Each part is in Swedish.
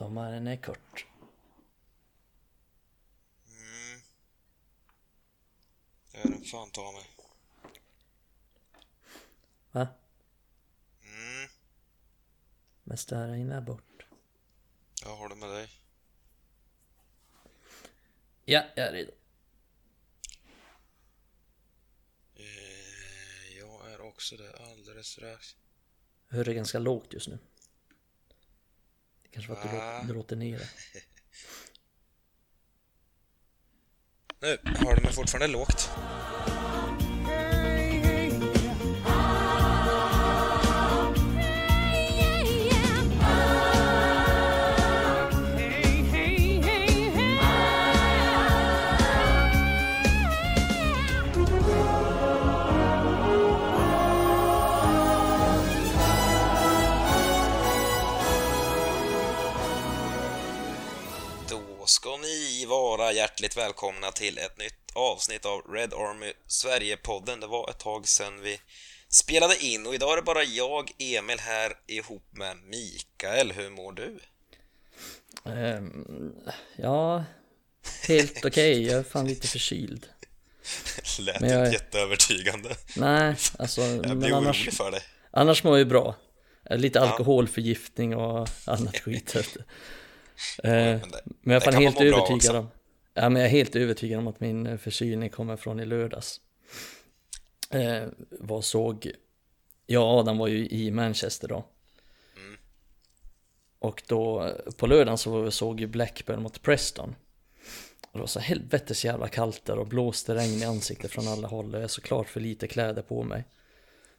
Sommaren är kort. Mm. Det är den fan ta mig. Va? Mm. Men störa in där bort. Jag det med dig. Ja, jag är redo. Eh, jag är också det alldeles strax. Jag hör det ganska lågt just nu. Det kanske var att du, du låter ner det. Nu har du mig fortfarande lågt. Vara hjärtligt välkomna till ett nytt avsnitt av Red Army Sverige-podden. Det var ett tag sedan vi spelade in och idag är det bara jag, Emil, här ihop med Mikael. Hur mår du? Ehm, ja, helt okej. Jag är fan lite förkyld. Lät Men jag inte jätteövertygande. Nej, alltså, Jag men blir annars, orolig för dig. annars mår jag ju bra. Lite alkoholförgiftning och annat skit. Eh, men det- men jag är helt övertygad om. Ja, men jag är helt övertygad om att min eh, förkylning kommer från i lördags. Eh, vad såg... Ja, Adam var ju i Manchester då. Mm. Och då på lördagen så såg ju Blackburn mot Preston. Och det var så helvetes jävla kallt där och blåste regn i ansiktet från alla håll och jag har såklart för lite kläder på mig.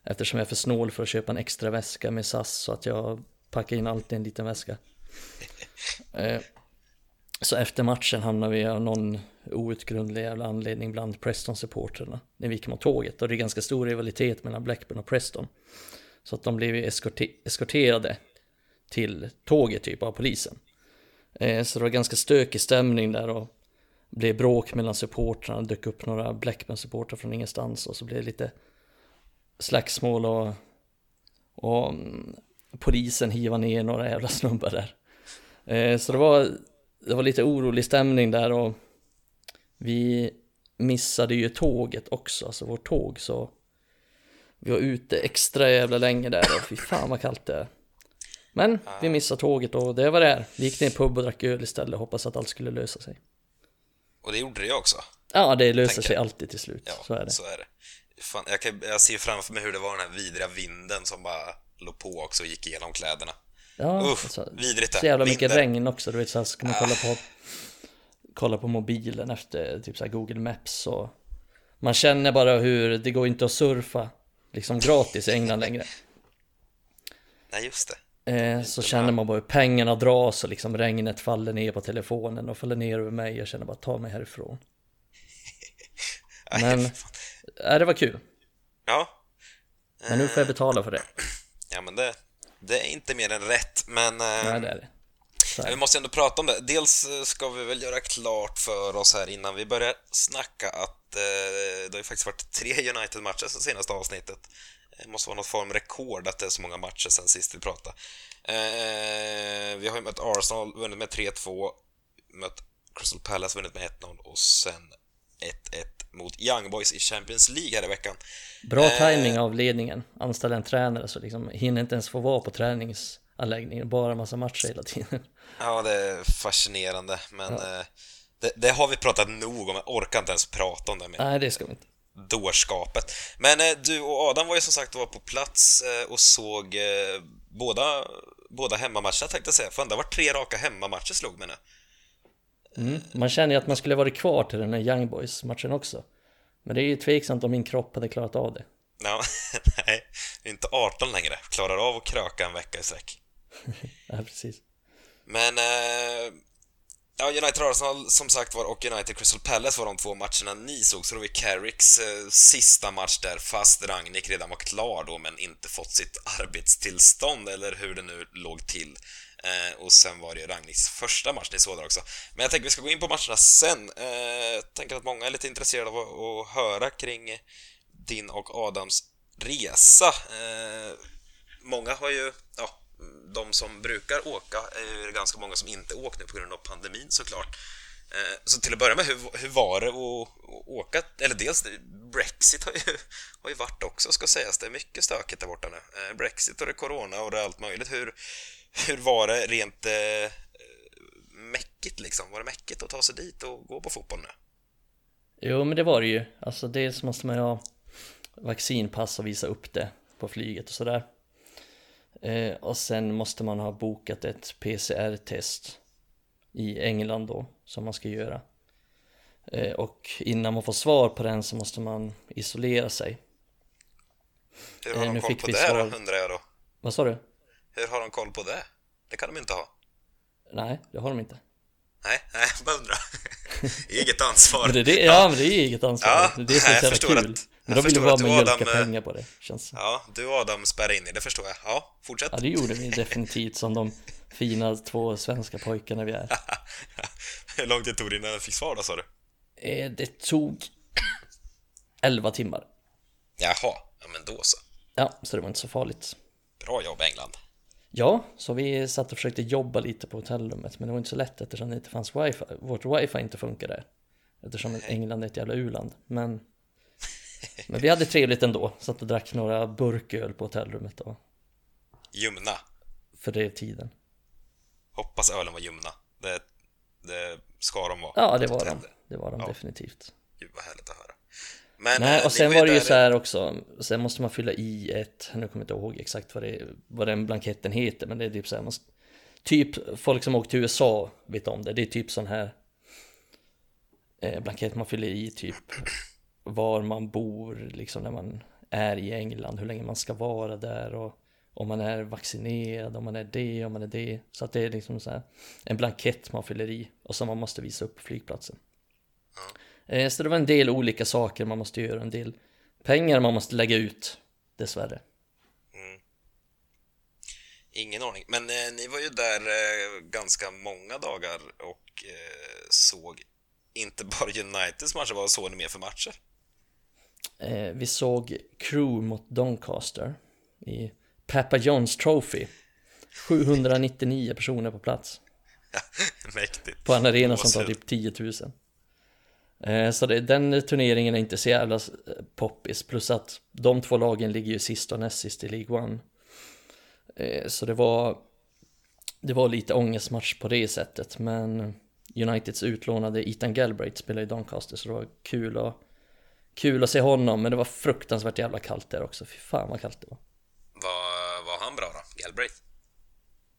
Eftersom jag är för snål för att köpa en extra väska med SAS så att jag packar in allt i en liten väska. Eh, så efter matchen hamnade vi av någon outgrundlig jävla anledning bland Preston-supportrarna när vi gick mot tåget och det är ganska stor rivalitet mellan Blackburn och Preston. Så att de blev ju eskorterade till tåget typ av polisen. Eh, så det var ganska stökig stämning där och blev bråk mellan supportrarna, dök upp några Blackburn-supportrar från ingenstans och så blev det lite slagsmål och, och mm, polisen hiva ner några jävla snubbar där. Eh, Så det var, det var lite orolig stämning där och vi missade ju tåget också, alltså vårt tåg så vi var ute extra jävla länge där och fy fan vad kallt det är. Men vi missade tåget och det var det är. Vi gick ner i pub och drack öl istället och hoppas att allt skulle lösa sig. Och det gjorde det också. Ja, det löser Tänker. sig alltid till slut. Ja, så är det. Så är det. Fan, jag, kan, jag ser framför mig hur det var den här vidriga vinden som bara låg på också och gick igenom kläderna. Ja, Uff, alltså, vidrigt det. så jävla mycket Vinden. regn också. Du vet, så här ska man kolla på, kolla på mobilen efter typ så här Google Maps och man känner bara hur det går inte att surfa liksom gratis i England längre. Nej, just det. Eh, så känner man bara hur pengarna dras och liksom regnet faller ner på telefonen och faller ner över mig. Jag känner bara ta mig härifrån. Men-. Äh, det var kul. Ja, Men nu får jag betala för det. ja men det, det är inte mer än rätt, men... eh, Nej, det är det. Ja, Vi måste ändå prata om det. Dels eh, ska vi väl göra klart för oss här innan vi börjar snacka att eh, det har ju faktiskt varit tre United-matcher sen senaste avsnittet. Det måste vara något form rekord att det är så många matcher sen sist vi pratade. Eh, vi har ju mött Arsenal, vunnit med 3-2, mött Crystal Palace, vunnit med 1-0 och sen 1-1 mot Young Boys i Champions League här i veckan. Bra Eh. timing av ledningen. Anställa en tränare så liksom hinner inte ens få vara på träningsanläggningen. Bara massa matcher hela tiden. Ja, det är fascinerande, men eh, det, det har vi pratat nog om. Jag orkar inte ens prata om det mer. Nej, det ska vi inte. dårskapet. Men eh, du och Adam var ju som sagt var på plats eh, och såg eh, båda, båda hemmamatcherna tänkte jag säga. Fan, det var tre raka hemmamatcher slog mig nu. Mm. Man känner ju att man skulle varit kvar till den här Young Boys-matchen också. Men det är ju tveksamt om min kropp hade klarat av det. Ja, nej, inte 18 längre. Klarar av att kröka en vecka i sträck. Ja, precis. Men eh, ja, United Arsenal som sagt var och United Crystal Palace var de två matcherna ni såg. Så då var Carricks eh, sista match där fast Rangnick redan var klar då men inte fått sitt arbetstillstånd eller hur det nu låg till. Eh, och sen var det ju första match ni såg där också. Men jag tänker vi ska gå in på matcherna sen. Eh, jag tänker att många är lite intresserade av att, att höra kring din och Adams resa. Eh, många har ju, ja, de som brukar åka är ju ganska många som inte åkt nu på grund av pandemin såklart. Eh, så till att börja med, hur, hur var det att, åka? Eller dels, Brexit har ju, har ju varit också ska sägas. Det är mycket stökigt där borta nu. Eh, Brexit och det är Corona och det är allt möjligt. Hur, hur var det rent eh, mäckigt liksom? Var det mäckigt att ta sig dit och gå på fotboll nu? Jo, men det var det ju. Alltså dels måste man ju ha vaccinpass och visa upp det på flyget och sådär. Eh, och sen måste man ha bokat ett PCR-test i England då, som man ska göra. Eh, och innan man får svar på den så måste man isolera sig. Hur har eh, de koll på det svar... då, undrar jag då? Vad sa du? Hur har de koll på det? Det kan de inte ha. Nej, det har de inte. Nej, nej, bara undrar. eget ansvar. men det, det, ja, men det är eget ansvar. Ja, det är som är så jävla kul. Att, men de vill ju bara mjölka Adam, pengar på det, känns Ja, du och Adam spärrar in i det förstår jag. Ja, fortsätt. Ja, det gjorde vi definitivt som de fina två svenska pojkarna vi är. Hur lång tid tog det innan du fick svar då, sa du? Eh, det tog 11 timmar. Jaha, ja men då så. Ja, så det var inte så farligt. Bra jobb England. Ja, så vi satt och försökte jobba lite på hotellrummet men det var inte så lätt eftersom det inte fanns wifi. Vårt wifi inte funkade. Eftersom England är ett jävla u-land. Men, men vi hade trevligt ändå. Satt och drack några burköl på hotellrummet och Ljumna. För det tiden. Hoppas ölen var ljumna. Det, det ska de vara. Ja, det var de. Det var de ja. definitivt. Gud vad härligt att höra. Men, Nej, eh, och sen var det ju så här också, sen måste man fylla i ett, nu kommer jag inte ihåg exakt vad, det, vad den blanketten heter, men det är typ så här, man, typ folk som åkt till USA vet om det, det är typ sån här eh, blankett man fyller i typ var man bor, liksom när man är i England, hur länge man ska vara där och om man är vaccinerad, om man är det, om man är det. Så att det är liksom så här, en blankett man fyller i och som man måste visa upp på flygplatsen. Mm. Så det var en del olika saker man måste göra, en del pengar man måste lägga ut, dessvärre. Mm. Ingen aning, men eh, ni var ju där eh, ganska många dagar och eh, såg inte bara Uniteds matcher, vad såg ni mer för matcher? Eh, vi såg Crew mot Doncaster i Papa Johns Trophy. 799 personer på plats. Mäktigt. På en arena som tar typ 10 000. Eh, så det, den turneringen är inte så jävla poppis. Plus att de två lagen ligger ju sist och näst sist i League One. Eh, så det var, det var lite ångestmatch på det sättet. Men Uniteds utlånade Ethan Galbraith spelar i Doncaster så det var kul att, kul att se honom. Men det var fruktansvärt jävla kallt där också. Fy fan vad kallt det var. Var, var han bra då? Galbraith?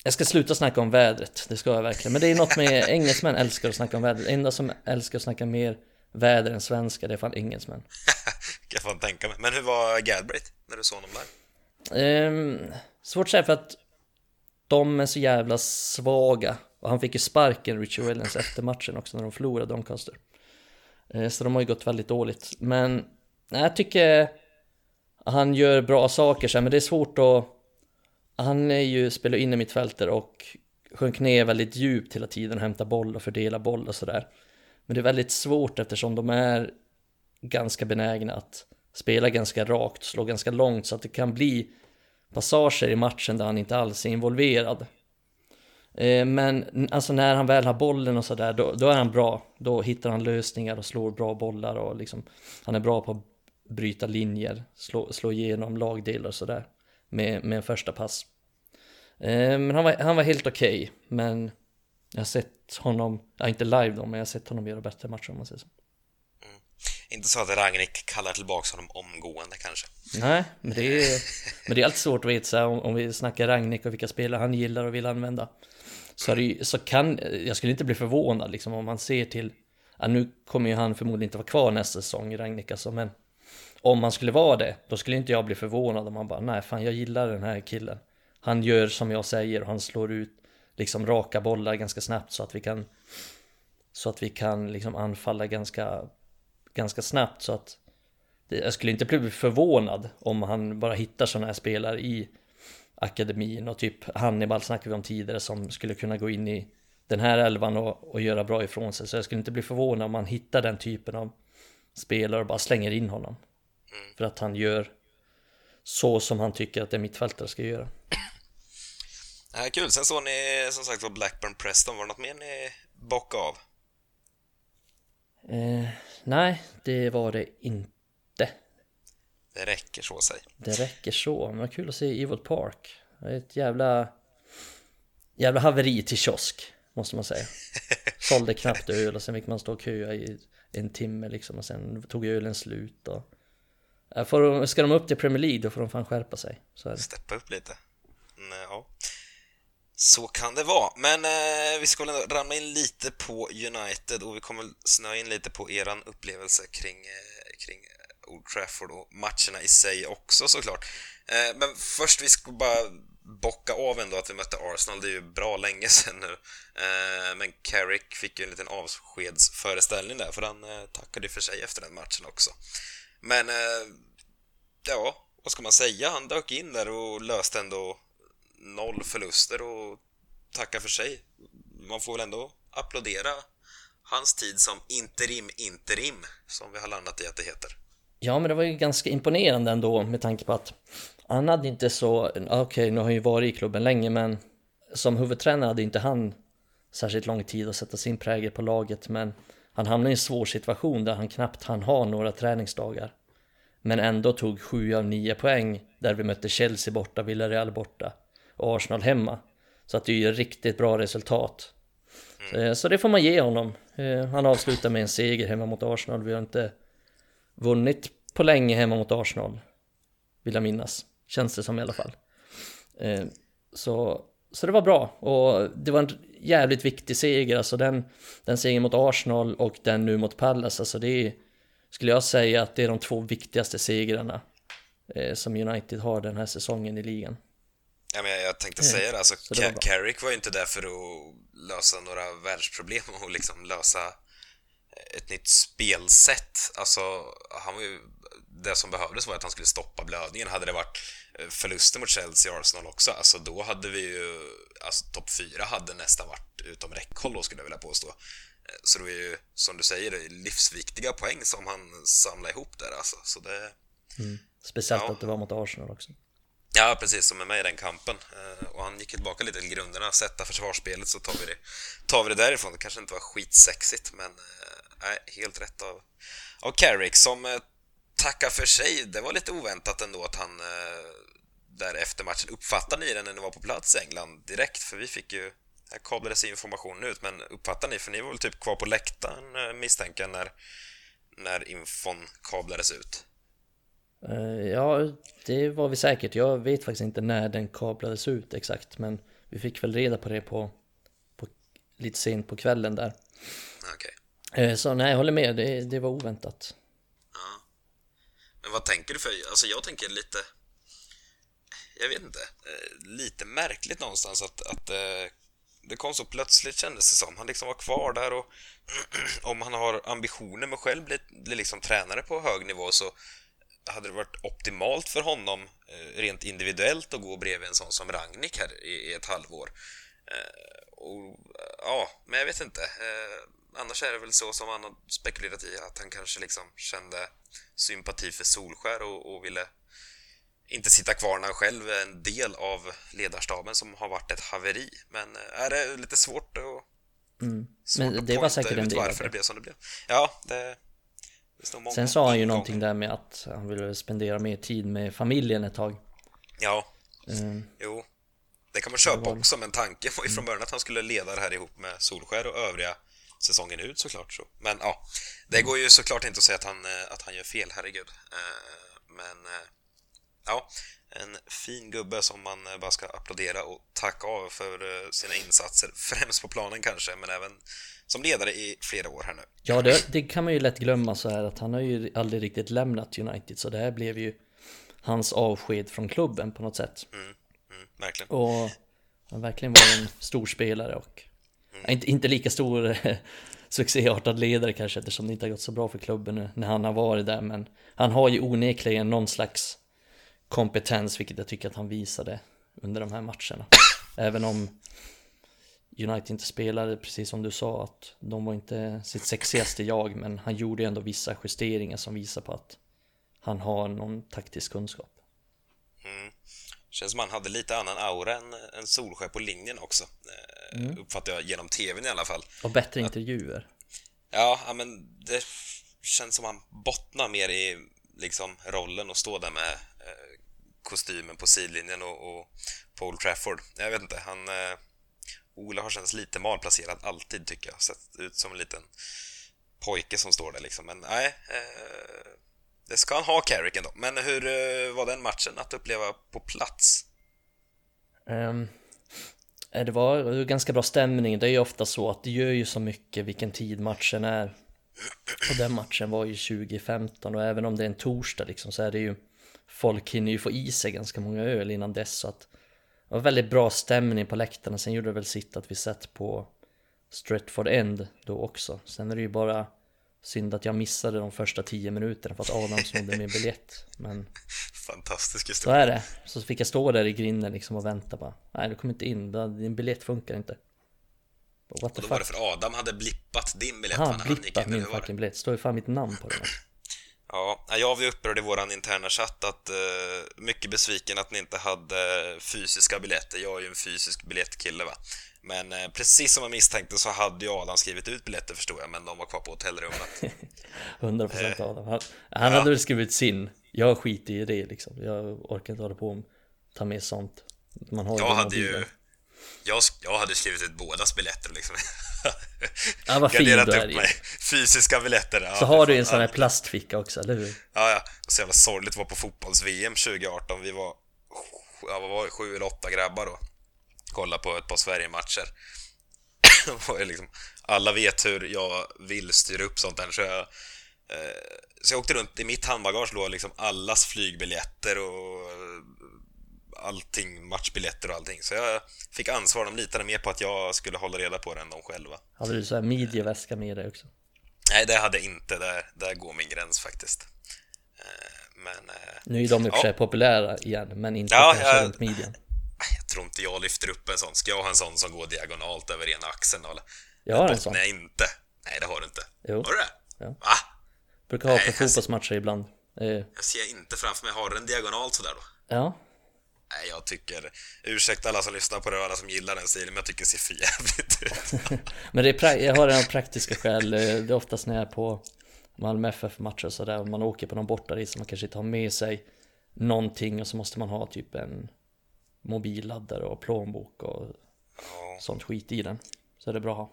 Jag ska sluta snacka om vädret, det ska jag verkligen. Men det är något med engelsmän älskar att snacka om vädret. Enda som älskar att snacka mer väder än svenska, det är fan engelsmän. kan jag fan tänka mig. Men hur var Galbraith när du såg honom där? Um, svårt att säga för att de är så jävla svaga. Och han fick ju sparken, Richie Williams, efter matchen också när de förlorade Doncaster. Uh, så de har ju gått väldigt dåligt. Men jag tycker han gör bra saker så men det är svårt att... Han är ju, spelar in i mittfältare och sjönk ner väldigt djupt hela tiden och hämtar boll och fördelar boll och sådär. Men det är väldigt svårt eftersom de är ganska benägna att spela ganska rakt, slå ganska långt så att det kan bli passager i matchen där han inte alls är involverad. Eh, men alltså när han väl har bollen och sådär, då, då är han bra. Då hittar han lösningar och slår bra bollar och liksom, han är bra på att bryta linjer, slå, slå igenom lagdelar och sådär med, med en första pass. Eh, men han var, han var helt okej, okay, men jag har sett honom, ja inte live då, men jag har sett honom göra bättre matcher om man säger så. Mm. Inte så att Ragnik kallar tillbaka honom omgående kanske? Nej, men det är, men det är alltid svårt att veta så om, om vi snackar Ragnik och vilka spelare han gillar och vill använda. Så, det, så kan, jag skulle inte bli förvånad liksom om man ser till, ja, nu kommer ju han förmodligen inte vara kvar nästa säsong, Ragnik alltså, men om han skulle vara det, då skulle inte jag bli förvånad om han bara, nej fan jag gillar den här killen. Han gör som jag säger och han slår ut liksom raka bollar ganska snabbt så att vi kan så att vi kan liksom anfalla ganska ganska snabbt så att jag skulle inte bli förvånad om han bara hittar sådana här spelare i akademin och typ Hannibal snackade vi om tidigare som skulle kunna gå in i den här elvan och, och göra bra ifrån sig så jag skulle inte bli förvånad om man hittar den typen av spelare och bara slänger in honom. Mm. För att han gör så som han tycker att en mittfältare ska göra. Ja, kul. Sen såg ni som sagt var Blackburn Preston. Var det något mer ni bockade av? Eh, nej, det var det inte. Det räcker så säga. Det räcker så. Men kul att se Evil Park. Det är ett jävla... Jävla haveri till kiosk, måste man säga. Sålde knappt öl och sen fick man stå och köa i en timme liksom och sen tog ölen slut och... Får de, ska de upp till Premier League då får de fan skärpa sig. Så är det. Steppa upp lite. Mm, ja. Så kan det vara. Men eh, vi ska väl ramla in lite på United och vi kommer snöa in lite på eran upplevelse kring, eh, kring Old Trafford och matcherna i sig också såklart. Eh, men först, vi ska bara bocka av ändå att vi mötte Arsenal, det är ju bra länge sedan nu. Eh, men Carrick fick ju en liten avskedsföreställning där, för han eh, tackade för sig efter den matchen också. Men, eh, ja, vad ska man säga? Han dök in där och löste ändå noll förluster och tacka för sig. Man får väl ändå applådera hans tid som interim interim, som vi har landat i att det heter. Ja, men det var ju ganska imponerande ändå med tanke på att han hade inte så, okej okay, nu har han ju varit i klubben länge men som huvudtränare hade inte han särskilt lång tid att sätta sin prägel på laget men han hamnade i en svår situation där han knappt hann ha några träningsdagar. Men ändå tog 7 av 9 poäng där vi mötte Chelsea borta, Villarreal borta och Arsenal hemma. Så att det är ju riktigt bra resultat. Mm. Så det får man ge honom. Eh, han avslutar med en seger hemma mot Arsenal. Vi har inte vunnit på länge hemma mot Arsenal. Vill jag minnas. Känns det som i alla fall. Eh, så, så det var bra och det var en jävligt viktig seger. Alltså den, den segern mot Arsenal och den nu mot Palace. Alltså det är, skulle jag säga att det är de två viktigaste segrarna eh, som United har den här säsongen i ligan. Ja, men jag, tänkte säga det, alltså, det var Carrick var ju inte där för att lösa några världsproblem och liksom lösa ett nytt spelsätt. Alltså, han var ju, det som behövdes var att han skulle stoppa blödningen. Hade det varit eh, förluster mot Chelsea och Arsenal också, alltså då hade vi ju, alltså topp fyra hade nästan varit utom räckhåll då skulle jag vilja påstå. Eh, så det var ju, som du säger, livsviktiga poäng som han samlade ihop där alltså. Så det... Mm. Speciellt ja. att det var mot Arsenal också. Ja, precis, som är med i den kampen. Eh, och han gick tillbaka lite till grunderna, sätta försvarsspelet så tar vi det, tar vi det därifrån. Det kanske inte var skitsexigt, men eh, Nej, helt rätt av, av Carrick som eh, tackar för sig. Det var lite oväntat ändå att han där efter matchen uppfattade ni den när ni var på plats i England direkt? För vi fick ju, här kablades informationen ut, men uppfattar ni? För ni var väl typ kvar på läktaren misstänker när, när infon kablades ut? Uh, ja, det var vi säkert. Jag vet faktiskt inte när den kablades ut exakt, men vi fick väl reda på det på, på lite sent på kvällen där. Okay. Eh, så nej, jag håller med. Det, det var oväntat. Ja. Men vad tänker du för... Alltså jag tänker lite... Jag vet inte. Eh, lite märkligt någonstans att, att eh, det kom så plötsligt kändes det som. Han liksom var kvar där och om han har ambitioner med att själv bli, bli liksom tränare på hög nivå så hade det varit optimalt för honom rent individuellt att gå bredvid en sån som Ragnik här i, ett halvår. Och, ja, men jag vet inte annars är det väl så som han har spekulerat i att han kanske liksom kände sympati för Solskär och, och ville inte sitta kvar när han själv är en del av ledarstaben som har varit ett haveri. Men eh, är det lite svårt att... Mm. Men det var säkert en del varför det blev som det blev. Ja, det... Sen sa han ju någonting där med att han ville spendera mer tid med familjen ett tag. Ja, mm. jo. Det kan man köpa också, men tanken var ju från början att han skulle leda det här ihop med Solskär och övriga säsongen ut såklart. Så. Men ja, det går ju såklart inte att säga att han, eh, att han gör fel, herregud. Eh, men ja, en fin gubbe som man bara ska applådera och tacka av för sina insatser, främst på planen kanske, men även som ledare i flera år här nu. Ja, det, det kan man ju lätt glömma så här att han har ju aldrig riktigt lämnat United, så det här blev ju hans avsked från klubben på något sätt. Mm, mm, verkligen. Och han verkligen var en stor spelare och Mm. Inte, inte lika stor succéartad ledare kanske eftersom det inte har gått så bra för klubben när han har varit där men han har ju onekligen någon slags kompetens vilket jag tycker att han visade under de här matcherna. Även om United inte spelade precis som du sa att de var inte sitt sexigaste jag men han gjorde ändå vissa justeringar som visar på att han har någon taktisk kunskap. Mm. Känns som han hade lite annan aura än, än Solskär på linjen också. Eh, mm. Uppfattar jag genom TVn i alla fall. Och bättre intervjuer. Ja, men det känns som han bottnar mer i liksom rollen och stå där med kostymen på sidlinjen och, och på Old Trafford. Jag vet inte, han... Eh, Ola har känts lite malplacerad alltid tycker jag. Sett ut som en liten pojke som står där liksom. Men nej, eh, det ska han ha Carrick ändå. Men hur eh, var den matchen att uppleva på plats? Um, det var ganska bra stämning. Det är ju ofta så att det gör ju så mycket vilken tid matchen är. Och den matchen var ju 2015 och även om det är en torsdag liksom så är det ju Folk hinner ju få i sig ganska många öl innan dess så att Det var väldigt bra stämning på läktarna, sen gjorde det väl sitt att vi sett på Stretford End då också. Sen är det ju bara synd att jag missade de första tio minuterna för att Adam snodde min biljett. Men Fantastisk historia. Så är det. Så fick jag stå där i grinden liksom och vänta bara. Nej, du kommer inte in. Din biljett funkar inte. What och då var det för Adam hade blippat din biljett. Han hade blippat min fucking biljett. Står ju fan mitt namn på den. Ja, jag var upprörd i våran interna chatt att uh, mycket besviken att ni inte hade fysiska biljetter. Jag är ju en fysisk biljettkille va. Men uh, precis som jag misstänkte så hade ju Adam skrivit ut biljetter förstod jag, men de var kvar på hotellrummet. 100% uh, Adam. Han, han ja. hade väl skrivit sin. Jag skiter i det liksom. Jag orkar inte hålla på och ta med sånt. Man har jag hade ju jag, jag hade skrivit ut bådas biljetter liksom. Ja, vad fin du är upp mig. Fysiska biljetter. Ja, så har du en sån här plastficka också, eller hur? Ja, ja. Och så jävla sorgligt att vara på fotbolls-VM 2018. Vi var, ja, vad var det, sju eller åtta grabbar då. Kolla på ett par Sverige-matcher. liksom, alla vet hur jag vill styra upp sånt där, så jag eh, så jag åkte runt, i mitt handbagage låg liksom allas flygbiljetter och allting, matchbiljetter och allting. Så jag fick ansvar, de litade mer på att jag skulle hålla reda på det än de själva. Hade du så här midjeväska med dig också? Nej, det hade jag inte. Där, där går min gräns faktiskt. Eh, men... Eh, nu är de i och för sig populära igen, men inte ja, kanske jag, runt midjan. Jag tror inte jag lyfter upp en sån. Ska jag ha en sån som går diagonalt över ena axeln? Eller? Jag har en sån. Nej, inte. Nej, det har du inte. Jo. Har du det? Ja. Va? Brukar ha på fotbollsmatcher ibland. Jag ser inte framför mig. Har du en diagonalt sådär då? Ja, Nej, jag tycker... Ursäkta alla som lyssnar på det och alla som gillar den stilen, men jag tycker det ser för jävligt ut. men det är jag har en praktiska skäl. Det är oftast när jag är på Malmö FF-matcher och sådär, man åker på någon bortarit så man kanske inte har med sig någonting och så måste man ha typ en mobilladdare och plånbok och ja. sånt skit i den. Så är det bra att ha.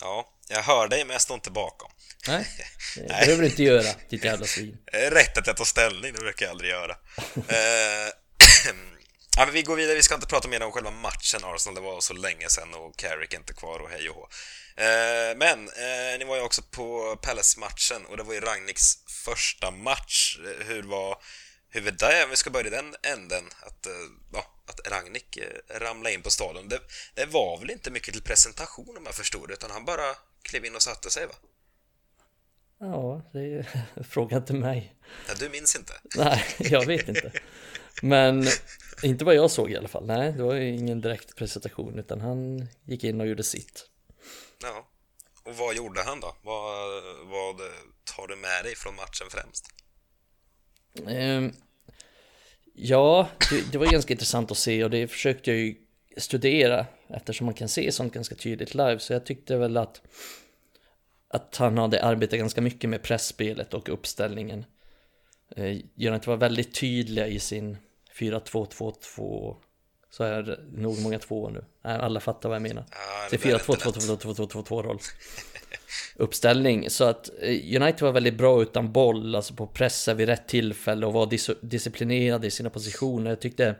Ja, jag hör dig men jag står inte bakom. Nej, det behöver du inte göra, ditt jävla svin. Rätt att jag tar ställning, det brukar jag aldrig göra. eh, Ja, men vi går vidare, vi ska inte prata mer om själva matchen Arsenal, det var så länge sedan och Carrick inte kvar och hej och hå. Eh, men eh, ni var ju också på Palace-matchen och det var ju Ragniks första match. Hur var, hur var det, om vi ska börja i den änden, att, eh, att Ragnik eh, ramlade in på stadion. Det, det var väl inte mycket till presentation om jag förstod det, utan han bara klev in och satte sig va? Ja, det är fråga inte mig. Ja, du minns inte? Nej, jag vet inte. Men inte vad jag såg i alla fall. Nej, det var ju ingen direkt presentation utan han gick in och gjorde sitt. Ja, och vad gjorde han då? Vad, vad tar du med dig från matchen främst? Um, ja, det, det, var ganska intressant att se och det försökte jag ju studera eftersom man kan se sånt ganska tydligt live. Så jag tyckte väl att, att han hade arbetat ganska mycket med pressspelet och uppställningen. Eh, United var väldigt tydliga i sin 4-2-2-2 Så är det nog många tvåor nu. Alla fattar vad jag menar. Ja, Det är 4-2-2-2-2-2-2 roll. Uppställning. Så att eh, United var väldigt bra utan boll Alltså på pressa vid rätt tillfälle och var dis disciplinerade i sina positioner. Jag tyckte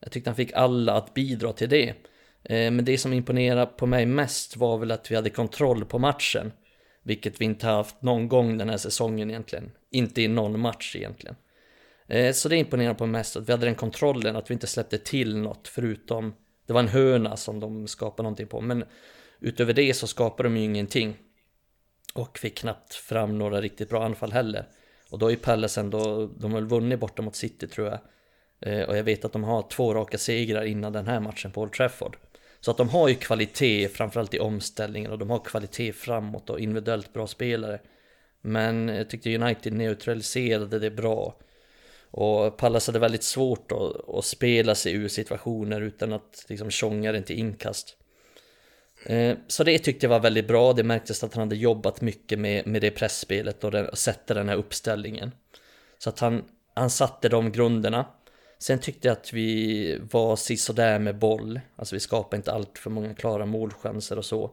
Jag tyckte han fick alla att bidra till det. Eh, Men det som imponerade på mig mest var väl att vi hade kontroll på matchen Vilket vi inte haft någon gång den här säsongen egentligen. Inte i någon match egentligen Eh, så det imponerar på mest att vi hade den kontrollen, att vi inte släppte till något förutom Det var en hörna som de skapade någonting på, men utöver det så skapade de ju ingenting. Och fick knappt fram några riktigt bra anfall heller. Och då är Pallas Palace ändå, de har väl vunnit borta mot City tror jag. Eh, och jag vet att de har två raka segrar innan den här matchen på Old Trafford. Så att de har ju kvalitet, framförallt i omställningen och de har kvalitet framåt och individuellt bra spelare. Men jag tyckte United neutraliserade det bra. Och Pallas hade väldigt svårt att, att spela sig ur situationer utan att liksom tjonga den till inkast. Eh, så det tyckte jag var väldigt bra, det märktes att han hade jobbat mycket med, med det pressspelet och, det, och sätta den här uppställningen. Så att han, han satte de grunderna. Sen tyckte jag att vi var sisådär med boll, alltså vi skapade inte allt för många klara målchanser och så.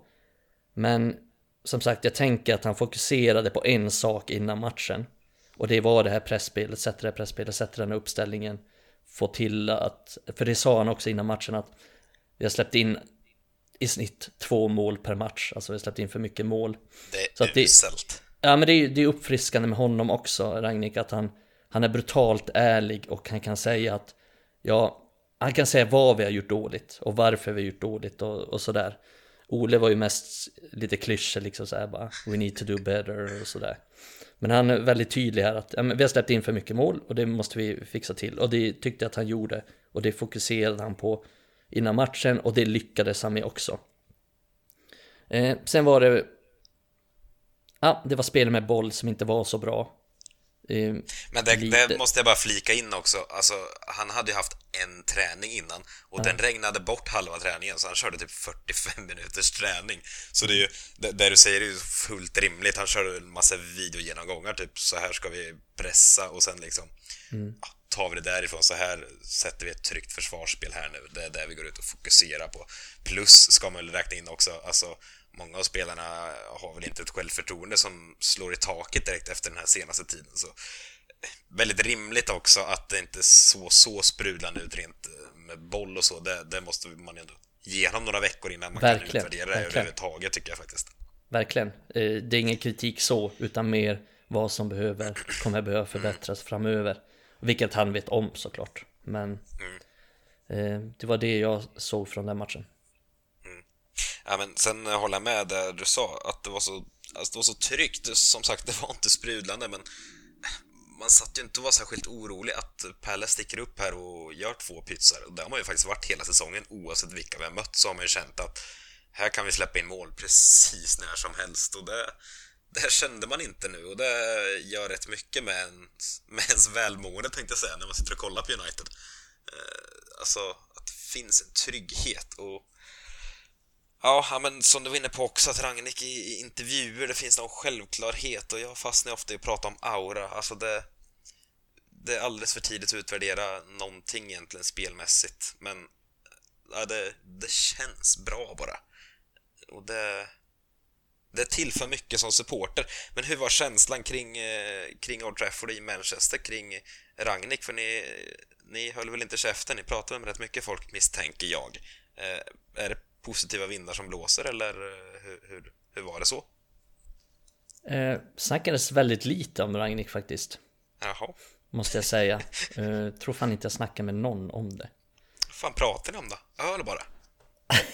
Men som sagt, jag tänker att han fokuserade på en sak innan matchen. Och det var det här pressspelet, sätta det här pressspelet, sätta den här uppställningen. Få till att, för det sa han också innan matchen att vi har släppt in i snitt två mål per match, alltså vi har släppt in för mycket mål. Det är uselt. Ja men det är, det är uppfriskande med honom också, Ragnik, att han, han är brutalt ärlig och han kan säga att ja, han kan säga vad vi har gjort dåligt och varför vi har gjort dåligt och, och sådär. Ole var ju mest lite klyschor liksom såhär bara We need to do better och sådär Men han är väldigt tydlig här att ja, vi har släppt in för mycket mål och det måste vi fixa till. Och det tyckte jag att han gjorde. Och det fokuserade han på innan matchen och det lyckades han med också. Eh, Sen var det Ja, det var spel med boll som inte var så bra. Men det, det, måste jag bara flika in också. Alltså, han hade ju haft en träning innan och ja. den regnade bort halva träningen så han körde typ 45 minuters träning. Så det är ju, det, det du säger är ju fullt rimligt. Han körde en massa videogenomgångar, typ så här ska vi pressa och sen liksom mm. ja, tar vi det därifrån. Så här sätter vi ett tryggt försvarsspel här nu. Det är det vi går ut och fokuserar på. Plus ska man väl räkna in också, alltså många av spelarna har väl inte ett självförtroende som slår i taket direkt efter den här senaste tiden. Så väldigt rimligt också att det inte så, så sprudlande ut rent eh, med boll och så. Det, det måste man ändå ge honom några veckor innan man verkligen, kan utvärdera det överhuvudtaget tycker jag faktiskt. Verkligen. Eh, det är ingen kritik så, utan mer vad som behöver, kommer behöva förbättras mm. framöver. Vilket han vet om såklart. Men mm. Eh, det var det jag såg från den matchen. Ja, men sen håller jag med där du sa att det var så, alltså det var så tryggt. Som sagt, det var inte sprudlande, men man satt ju inte och var särskilt orolig att Pelle sticker upp här och gör två pytsar. Och det har man ju faktiskt varit hela säsongen, oavsett vilka vi har mött, så har man ju känt att här kan vi släppa in mål precis när som helst. Och det, det kände man inte nu och det gör rätt mycket med ens, med ens välmående, tänkte jag säga, när man sitter och kollar på United. Eh, alltså, att det finns en trygghet och Ja, men som du var inne på också, att Ragnik i intervjuer, det finns någon självklarhet och jag fastnar ofta i att prata om aura. Alltså det, det är alldeles för tidigt att utvärdera någonting egentligen spelmässigt, men ja, det, det känns bra bara. Och det, det tillför mycket som supporter. Men hur var känslan kring, eh, kring Old Trafford i Manchester, kring Ragnik? För ni, ni höll väl inte käften? Ni pratade med rätt mycket folk, misstänker jag. Eh, är det positiva vindar som blåser eller eh, hur, hur, hur var det så? Eh, snackades väldigt lite om Ragnik faktiskt. Jaha. Måste jag säga. Eh, tror fan inte jag snackade med någon om det. Vad fan pratar ni om då? Öl bara?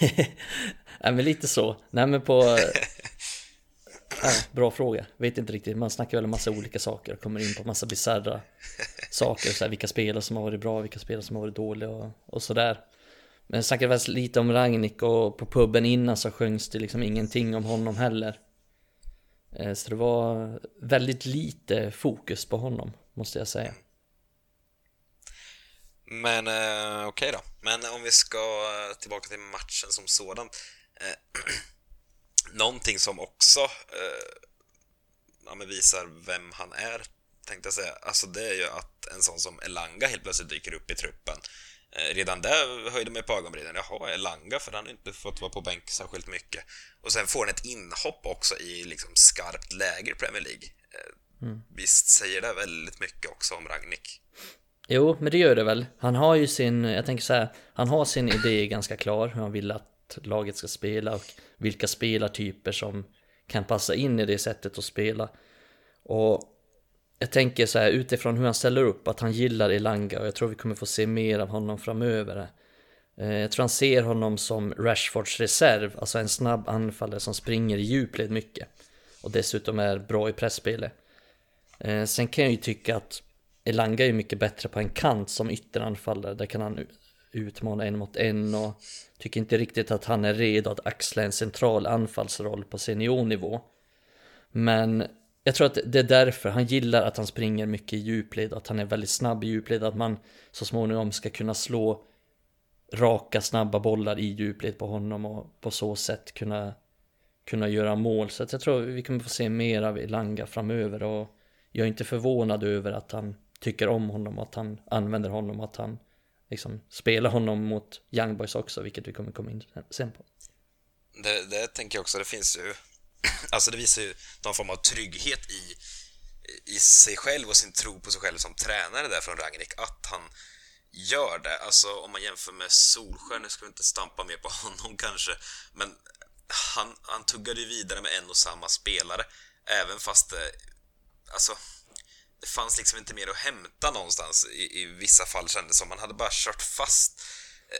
Nej men lite så. Nej men på... äh, bra fråga. Vet inte riktigt. Man snackar väl om massa olika saker. Kommer in på massa bisarra saker. Så här, vilka spelare som har varit bra, vilka spelare som har varit dåliga och, och sådär. Men jag snackade lite om Ragnik och på puben innan så sjöngs det liksom ingenting om honom heller. Eh, så det var väldigt lite fokus på honom, måste jag säga. Men eh, okej okay då. Men om vi ska tillbaka till matchen som sådan. Eh, någonting som också eh, ja, visar vem han är, tänkte jag säga. Alltså det är ju att en sån som Elanga helt plötsligt dyker upp i truppen. Eh, redan där höjde mig på ögonbrynen. Jaha, Elanga, för han har inte fått vara på bänk särskilt mycket. Och sen får han ett inhopp också i liksom skarpt läge i Premier League. Eh, mm. Visst säger det väldigt mycket också om Ragnik? Jo, men det gör det väl. Han har ju sin, jag tänker så här, han har sin idé ganska klar, hur han vill att laget ska spela och vilka spelartyper som kan passa in i det sättet att spela. Och jag tänker så här utifrån hur han ställer upp att han gillar Elanga och jag tror vi kommer få se mer av honom framöver. Eh, jag tror han ser honom som Rashfords reserv, alltså en snabb anfallare som springer i djupled mycket. Och dessutom är bra i pressspelet. Eh, sen kan jag ju tycka att Elanga är mycket bättre på en kant som ytteranfallare. Där kan han utmana en mot en och tycker inte riktigt att han är redo att axla en central anfallsroll på seniornivå. Men jag tror att det är därför han gillar att han springer mycket i djupled, att han är väldigt snabb i djupled, att man så småningom ska kunna slå raka snabba bollar i djupled på honom och på så sätt kunna kunna göra mål. Så att jag tror vi kommer få se mer av Elanga framöver och jag är inte förvånad över att han tycker om honom, att han använder honom, att han liksom spelar honom mot Young Boys också, vilket vi kommer komma in sen på. Det, det tänker jag också, det finns ju, alltså det visar ju någon form av trygghet i, i sig själv och sin tro på sig själv som tränare där från Ragnik, att han gör det. Alltså om man jämför med Solskjaer, nu ska vi inte stampa mer på honom kanske, men han, han tuggade ju vidare med en och samma spelare, även fast det, alltså, det fanns liksom inte mer att hämta någonstans i, i vissa fall kändes som. Man hade bara kört fast.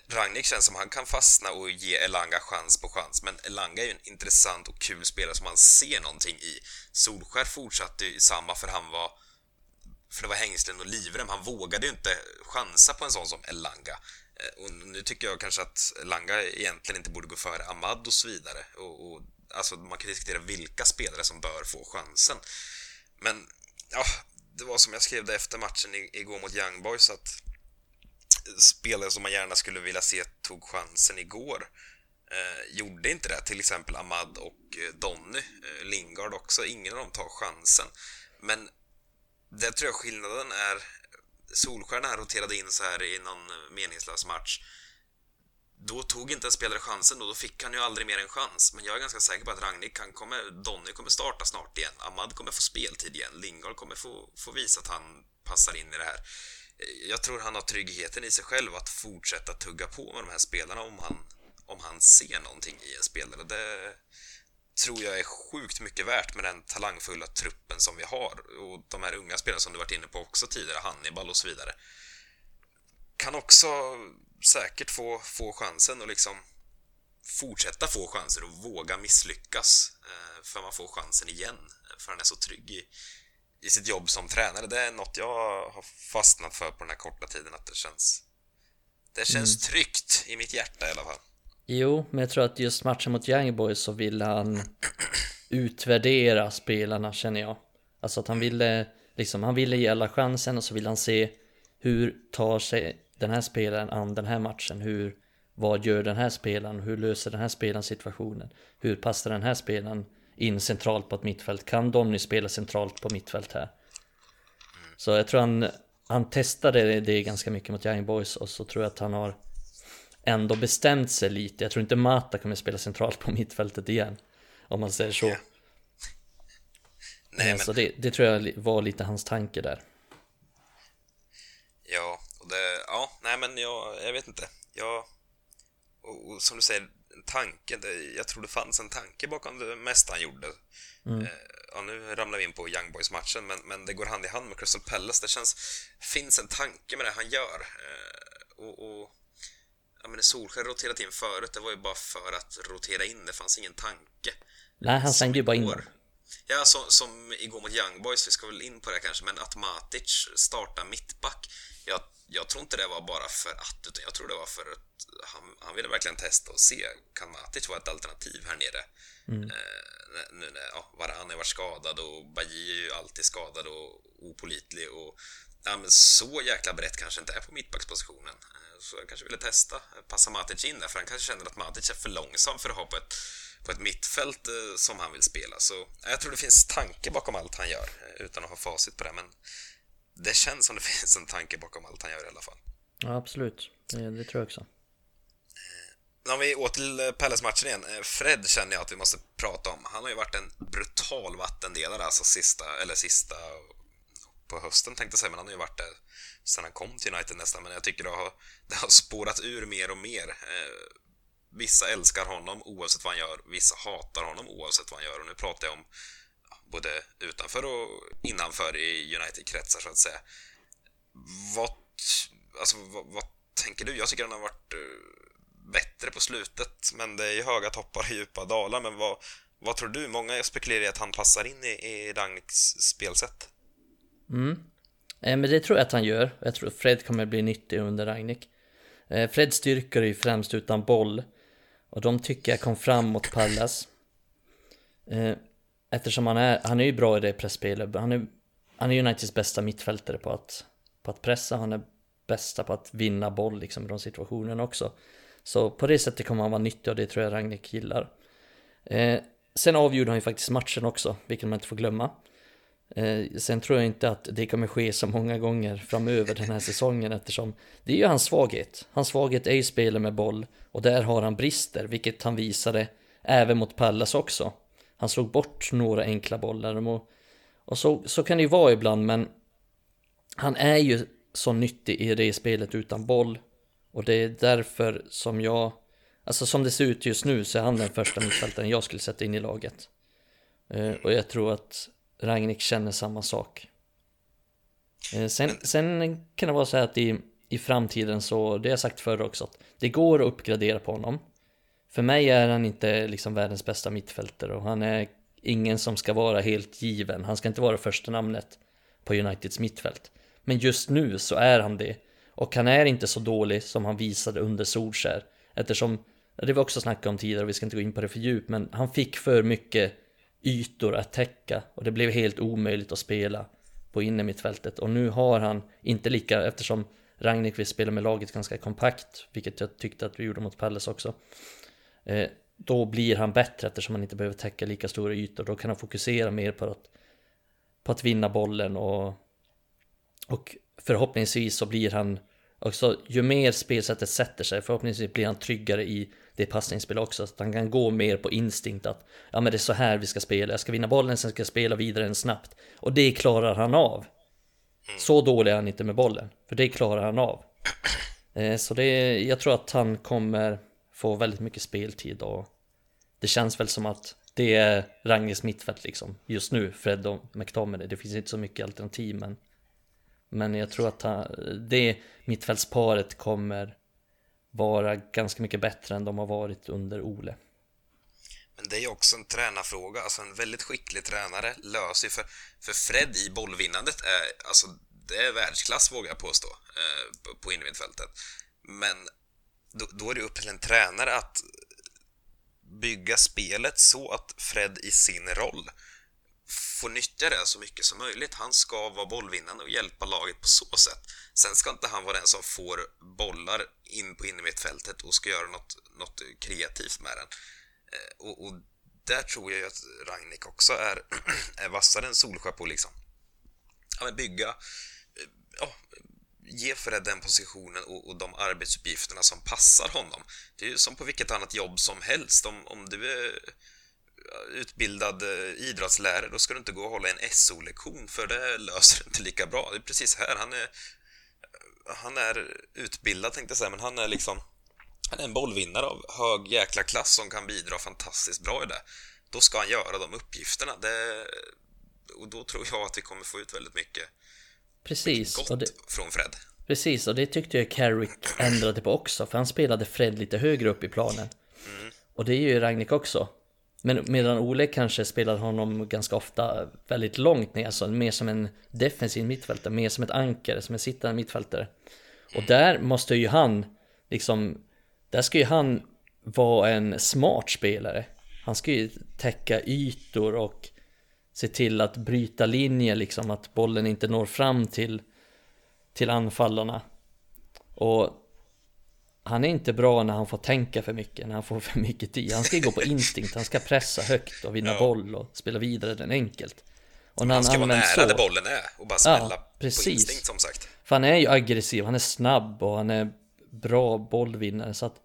Ragnik känns som han kan fastna och ge Elanga chans på chans, men Elanga är ju en intressant och kul spelare som man ser någonting i. Solskär fortsatte i samma för han var för det var hängslen och livrem. Han vågade ju inte chansa på en sån som Elanga. Eh, och nu tycker jag kanske att Elanga egentligen inte borde gå före Ahmad och så vidare. Och, och, alltså man kan diskutera vilka spelare som bör få chansen. Men, ja, det var som jag skrev det efter matchen igår mot Young Boys att spelare som man gärna skulle vilja se tog chansen igår eh, gjorde inte det. Till exempel Ahmad och eh, Donny, eh, Lingard också. Ingen av dem tar chansen. Men det tror jag skillnaden är Solstjärna roterade in så här i någon eh, meningslös match då tog inte en spelare chansen och då fick han ju aldrig mer en chans. Men jag är ganska säker på att Ragnik, han kommer, Donny kommer starta snart igen. Ahmad kommer få speltid igen. Lingard kommer få, få visa att han passar in i det här. Jag tror han har tryggheten i sig själv att fortsätta tugga på med de här spelarna om han, om han ser någonting i en spelare. Det, tror jag är sjukt mycket värt med den talangfulla truppen som vi har och de här unga spelarna som du varit inne på också tidigare, Hannibal och så vidare. Kan också säkert få, få chansen och liksom fortsätta få chanser och våga misslyckas eh, för man får chansen igen för han är så trygg i, i sitt jobb som tränare. Det är något jag har fastnat för på den här korta tiden att det känns det känns mm. tryggt i mitt hjärta i alla fall. Jo, men jag tror att just matchen mot Young Boys så ville han utvärdera spelarna känner jag. Alltså att han ville, liksom, han ville ge alla chansen och så ville han se hur tar sig den här spelaren an den här matchen? Hur, vad gör den här spelaren? Hur löser den här spelaren situationen? Hur passar den här spelaren in centralt på ett mittfält? Kan Donny spela centralt på mittfält här? Så jag tror han, han testade det ganska mycket mot Young Boys och så tror jag att han har ändå bestämt sig lite. Jag tror inte Mata kommer spela centralt på mittfältet igen. Om man säger så. Nej, men... Så det, det, tror jag var lite hans tanke där. Ja, och det, ja, nej men jag, jag vet inte. Jag, och, och som du säger, tanken, jag tror det fanns en tanke bakom det mesta han gjorde. Mm. Eh, ja, nu ramlar vi in på Young Boys-matchen, men, men det går hand i hand med Crystal Palace. Det känns, finns en tanke med det han gör. Eh, och, och ja, men Solskär roterat in förut, det var ju bara för att rotera in, det fanns ingen tanke. Nej, han slängde ju bara in Ja, så, som igår mot Young Boys, vi ska väl in på det kanske, men att Matic startar mittback, jag, jag tror inte det var bara för att, utan jag tror det var för att han, han ville verkligen testa och se, kan Matic vara ett alternativ här nere? Mm. Eh, nu när ja, Varan har varit skadad och Bajy är ju alltid skadad och opolitlig och ja, men så jäkla brett kanske inte är på mittbackspositionen. Eh, så jag kanske ville testa, passa Matic in där, för han kanske känner att Matic är för långsam för att ha på ett, på ett mittfält eh, som han vill spela. Så jag tror det finns tanke bakom allt han gör, eh, utan att ha facit på det, men det känns som det finns en tanke bakom allt han gör i alla fall. Ja, absolut. Det, det tror jag också. Om vi åter till eh, Palace-matchen igen. Eh, Fred känner jag att vi måste prata om. Han har ju varit en brutal vattendelare, alltså sista, eller sista på hösten tänkte jag säga, men han har ju varit där sedan han kom till United nästan, men jag tycker det har, det har spårat ur mer och mer. Eh, vissa älskar honom oavsett vad han gör, vissa hatar honom oavsett vad han gör och nu pratar jag om både utanför och innanför i United-kretsar så att säga. Vad, alltså, vad, vad, tänker du? Jag tycker han har varit eh, bättre på slutet, men det är ju höga toppar och djupa dalar, men vad, vad tror du? Många spekulerar i att han passar in i, i Ragniks spelsätt. Mm. Eh, men det tror jag att han gör. Jag tror Fred kommer bli nyttig under Ragnik. Eh, Freds styrkor är ju främst utan boll. Och de tycker jag kom fram mot Pallas. Eh, eftersom han är, han är ju bra i det pressspelet. Han är, han är Uniteds bästa mittfältare på att, på att pressa. Han är bästa på att vinna boll liksom i de situationerna också. Så på det sättet kommer han vara nyttig och det tror jag Ragnik gillar. Eh, sen avgjorde han ju faktiskt matchen också, vilket man inte får glömma. Eh, sen tror jag inte att det kommer ske så många gånger framöver den här säsongen eftersom det är ju hans svaghet. Hans svaghet är ju spelet med boll och där har han brister, vilket han visade även mot Pallas också. Han slog bort några enkla bollar och, och så, så kan det ju vara ibland men han är ju så nyttig i det spelet utan boll och det är därför som jag Alltså som det ser ut just nu så är han den första mittfältaren jag skulle sätta in i laget. Eh, och jag tror att Ragnik känner samma sak. Eh, sen, sen kan det vara så här att i, i framtiden så, det har jag sagt förr också, att det går att uppgradera på honom. För mig är han inte liksom världens bästa mittfältare och han är ingen som ska vara helt given. Han ska inte vara första namnet på Uniteds mittfält. Men just nu så är han det. Och han är inte så dålig som han visade under Solskär. Eftersom, det var också snackat om tidigare, vi ska inte gå in på det för djupt, men han fick för mycket ytor att täcka och det blev helt omöjligt att spela på innermittfältet. Och nu har han inte lika, eftersom Ragnik vill spela med laget ganska kompakt, vilket jag tyckte att vi gjorde mot Palles också. Eh, då blir han bättre eftersom han inte behöver täcka lika stora ytor. Då kan han fokusera mer på att, på att vinna bollen och, och förhoppningsvis så blir han också, ju mer spelsättet sätter sig, förhoppningsvis blir han tryggare i det passningsspel också. Så att han kan gå mer på instinkt att ja men det är så här vi ska spela. Jag ska vinna bollen, sen ska jag spela vidare än snabbt. Och det klarar han av. Så dålig är han inte med bollen, för det klarar han av. Eh, så det, jag tror att han kommer få väldigt mycket speltid och det känns väl som att det är Ranges mittfält liksom just nu, Fred och McTominay. Det finns inte så mycket alternativ men men jag tror att han, det mittfältsparet kommer vara ganska mycket bättre än de har varit under Ole. Men det är ju också en tränarfråga, alltså en väldigt skicklig tränare löser ju för, för Fred i bollvinnandet är, alltså det är världsklass vågar jag påstå, eh, på innermittfältet. Men då, då är det upp till en tränare att bygga spelet så att Fred i sin roll får nyttja det så mycket som möjligt. Han ska vara bollvinnande och hjälpa laget på så sätt. Sen ska inte han vara den som får bollar in på innermittfältet och ska göra något, något kreativt med den. Eh, och, och där tror jag ju att Ragnik också är, är vassare än Solskjaer på liksom. Ja, men bygga, eh, ja, ge Fred den positionen och, och, de arbetsuppgifterna som passar honom. Det är ju som på vilket annat jobb som helst. Om, om du är utbildad eh, idrottslärare, då ska du inte gå och hålla en SO-lektion för det löser du inte lika bra. Det är precis här, han är, han är utbildad tänkte jag säga, men han är liksom han är en bollvinnare av hög jäkla klass som kan bidra fantastiskt bra i det. Då ska han göra de uppgifterna. Det, och då tror jag att vi kommer få ut väldigt mycket, Precis, mycket gott det, från Fred. Precis, och det tyckte jag Carrick ändrade på också, för han spelade Fred lite högre upp i planen. Mm. Och det är ju Ragnik också. Men medan Ole kanske spelar honom ganska ofta väldigt långt ner, alltså mer som en defensiv mittfältare, mer som ett ankare, som en sittande mittfältare. Och där måste ju han, liksom, där ska ju han vara en smart spelare. Han ska ju täcka ytor och se till att bryta linjer, liksom att bollen inte når fram till, till anfallarna. Och han är inte bra när han får tänka för mycket, när han får för mycket tid. Han ska ju gå på instinkt, han ska pressa högt och vinna ja. boll och spela vidare den enkelt. Och när han, han ska vara nära så, där bollen är och bara smälla ja, precis. på instinkt som sagt. För han är ju aggressiv, han är snabb och han är bra bollvinnare så att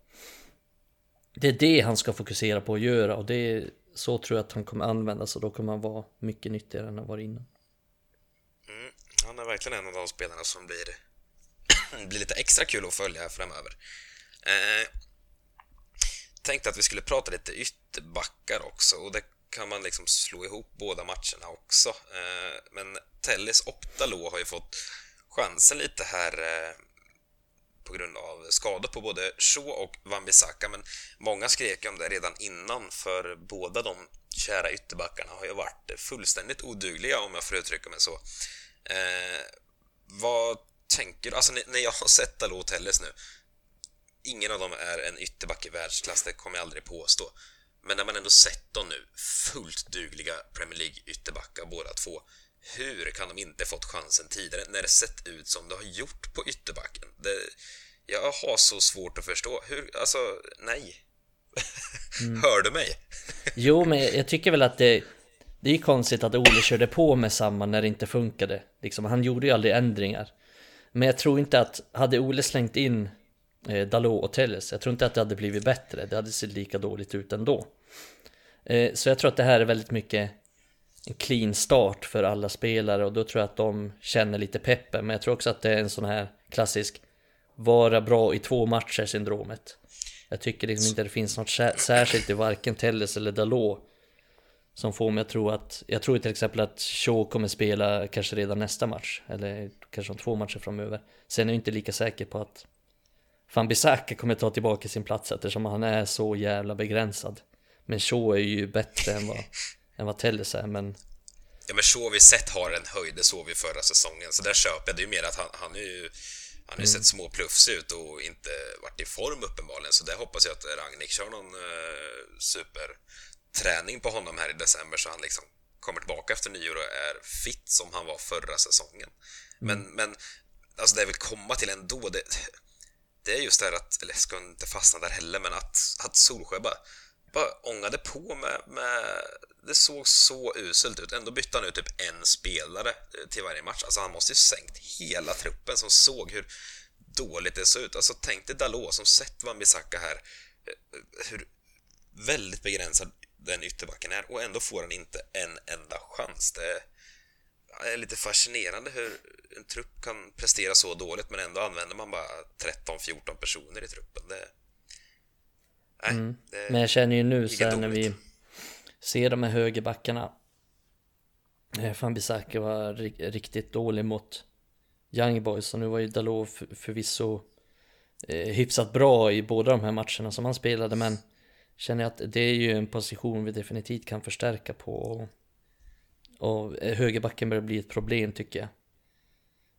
det är det han ska fokusera på att göra och det är så tror jag att han kommer användas och då kommer han vara mycket nyttigare än han var innan. Mm, han är verkligen en av de spelarna som blir, blir lite extra kul att följa framöver. Eh, tänkte att vi skulle prata lite ytterbackar också och det kan man liksom slå ihop båda matcherna också. Eh, men Tellis Optalo har ju fått chansen lite här eh, på grund av skador på både Shaw och Wan-Bissaka men många skrek om det redan innan för båda de kära ytterbackarna har ju varit fullständigt odugliga om jag får uttrycka mig så. Eh, vad tänker? Alltså när jag har sett Dalot Telles nu ingen av dem är en ytterback i världsklass, det kommer jag aldrig påstå. Men när man ändå sett dem nu, fullt dugliga Premier League-ytterbackar båda två, hur kan de inte fått chansen tidigare när det sett ut som det har gjort på ytterbacken? Det, jag har så svårt att förstå. Hur, alltså, nej. Mm. Hör du mig? jo, men jag tycker väl att det, det är konstigt att Ole körde på med samma när det inte funkade. Liksom, han gjorde ju aldrig ändringar. Men jag tror inte att, hade Ole slängt in eh, Dalot och Telles, jag tror inte att det hade blivit bättre. Det hade sett lika dåligt ut ändå. Eh, så jag tror att det här är väldigt mycket en clean start för alla spelare och då tror jag att de känner lite peppen. Men jag tror också att det är en sån här klassisk vara bra i två matcher syndromet. Jag tycker liksom inte det finns något särskilt i varken Telles eller Dalot som får mig att tro att, jag tror till exempel att Shaw kommer spela kanske redan nästa match, eller kanske om två matcher framöver. Sen är jag inte lika säker på att Van Bissaka kommer ta tillbaka sin plats eftersom han är så jävla begränsad. Men Shaw är ju bättre än vad, än vad Telles är, men... Ja men Shaw vi sett har en höjd, det såg vi förra säsongen, så där köper jag. Det är ju mer att han, han är ju han har ju mm. sett små plufs ut och inte varit i form uppenbarligen, så där hoppas jag att Ragnik kör någon eh, superträning på honom här i december så han liksom kommer tillbaka efter nyår och är fit som han var förra säsongen. Men, men alltså det jag vill komma till ändå, det, det är just det här att, eller jag ska inte fastna där heller, men att, att Solsjö bara, bara ångade på med, med... Det såg så uselt ut. Ändå bytte han ut typ en spelare eh, till varje match. Alltså han måste ju sänkt hela truppen som såg hur dåligt det såg ut. Alltså tänk dig Dalot som sett Wan-Bissaka här, eh, hur väldigt begränsad den ytterbacken är och ändå får han inte en enda chans. Det är lite fascinerande hur en trupp kan prestera så dåligt men ändå använder man bara 13-14 personer i truppen. Det, nej, mm. det men jag känner ju nu så när vi ser de här högerbackarna. Fan Bisaka var riktigt dålig mot Young Boys och nu var ju Dalot för, förvisso eh, hyfsat bra i båda de här matcherna som han spelade men känner jag att det är ju en position vi definitivt kan förstärka på och, och högerbacken börjar bli ett problem tycker jag.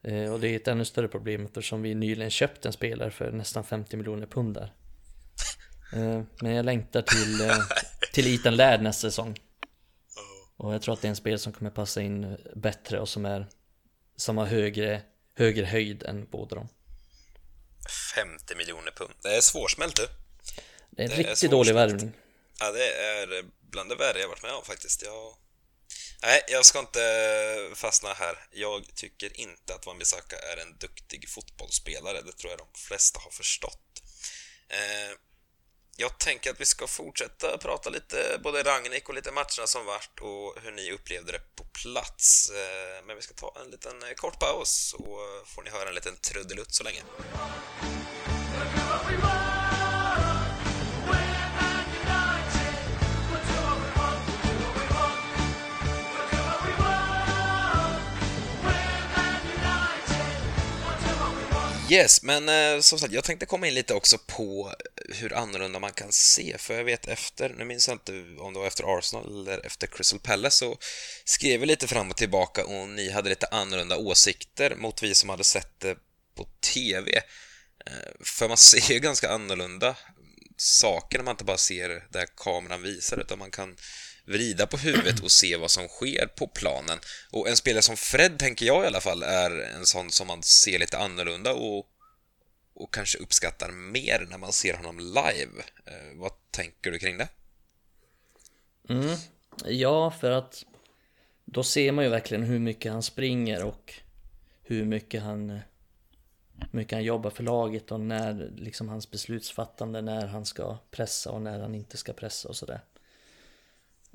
Eh, och det är ett ännu större problem eftersom vi nyligen köpt en spelare för nästan 50 miljoner pund där. Eh, men jag längtar till, eh, till Ethan Laird nästa säsong. Och jag tror att det är en spel som kommer passa in bättre och som är som har högre, högre höjd än båda dem. 50 miljoner pund. Det är svårsmält du. Det är en det riktigt är dålig värvning. Ja, det är bland det värre jag varit med om faktiskt. Jag Nej, jag ska inte eh, fastna här. Jag tycker inte att Wan-Bissaka är en duktig fotbollsspelare. Det tror jag de flesta har förstått. Eh, jag tänker att vi ska fortsätta prata lite, både Ragnik och lite matcherna som varit och hur ni upplevde det på plats. Eh, men vi ska ta en liten eh, kort paus så eh, får ni höra en liten trudelutt så länge. Yes, men eh, som sagt, jag tänkte komma in lite också på hur annorlunda man kan se, för jag vet efter, nu minns jag inte om det var efter Arsenal eller efter Crystal Palace, så skrev vi lite fram och tillbaka och ni hade lite annorlunda åsikter mot vi som hade sett det på TV. Eh, för man ser ju ganska annorlunda saker när man inte bara ser det kameran visar, utan man kan vrida på huvudet och se vad som sker på planen. Och en spelare som Fred, tänker jag i alla fall, är en sån som man ser lite annorlunda och, och kanske uppskattar mer när man ser honom live. Eh, vad tänker du kring det? Mm. Ja, för att då ser man ju verkligen hur mycket han springer och hur mycket han, eh, mycket han jobbar för laget och när liksom hans beslutsfattande, när han ska pressa och när han inte ska pressa och sådär.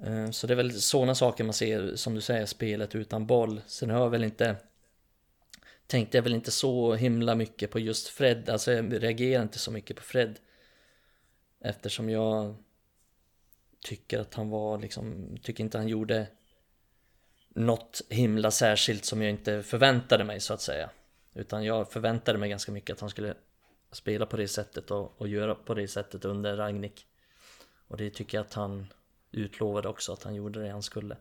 Eh, så det är väl sådana saker man ser, som du säger, spelet utan boll. Sen har jag väl inte tänkte jag väl inte så himla mycket på just Fred, alltså jag reagerar inte så mycket på Fred. Eftersom jag tycker att han var liksom, tycker inte han gjorde något himla särskilt som jag inte förväntade mig så att säga. Utan jag förväntade mig ganska mycket att han skulle spela på det sättet och, och göra på det sättet under Ragnik. Och det tycker jag att han utlovade också att han gjorde det han skulle.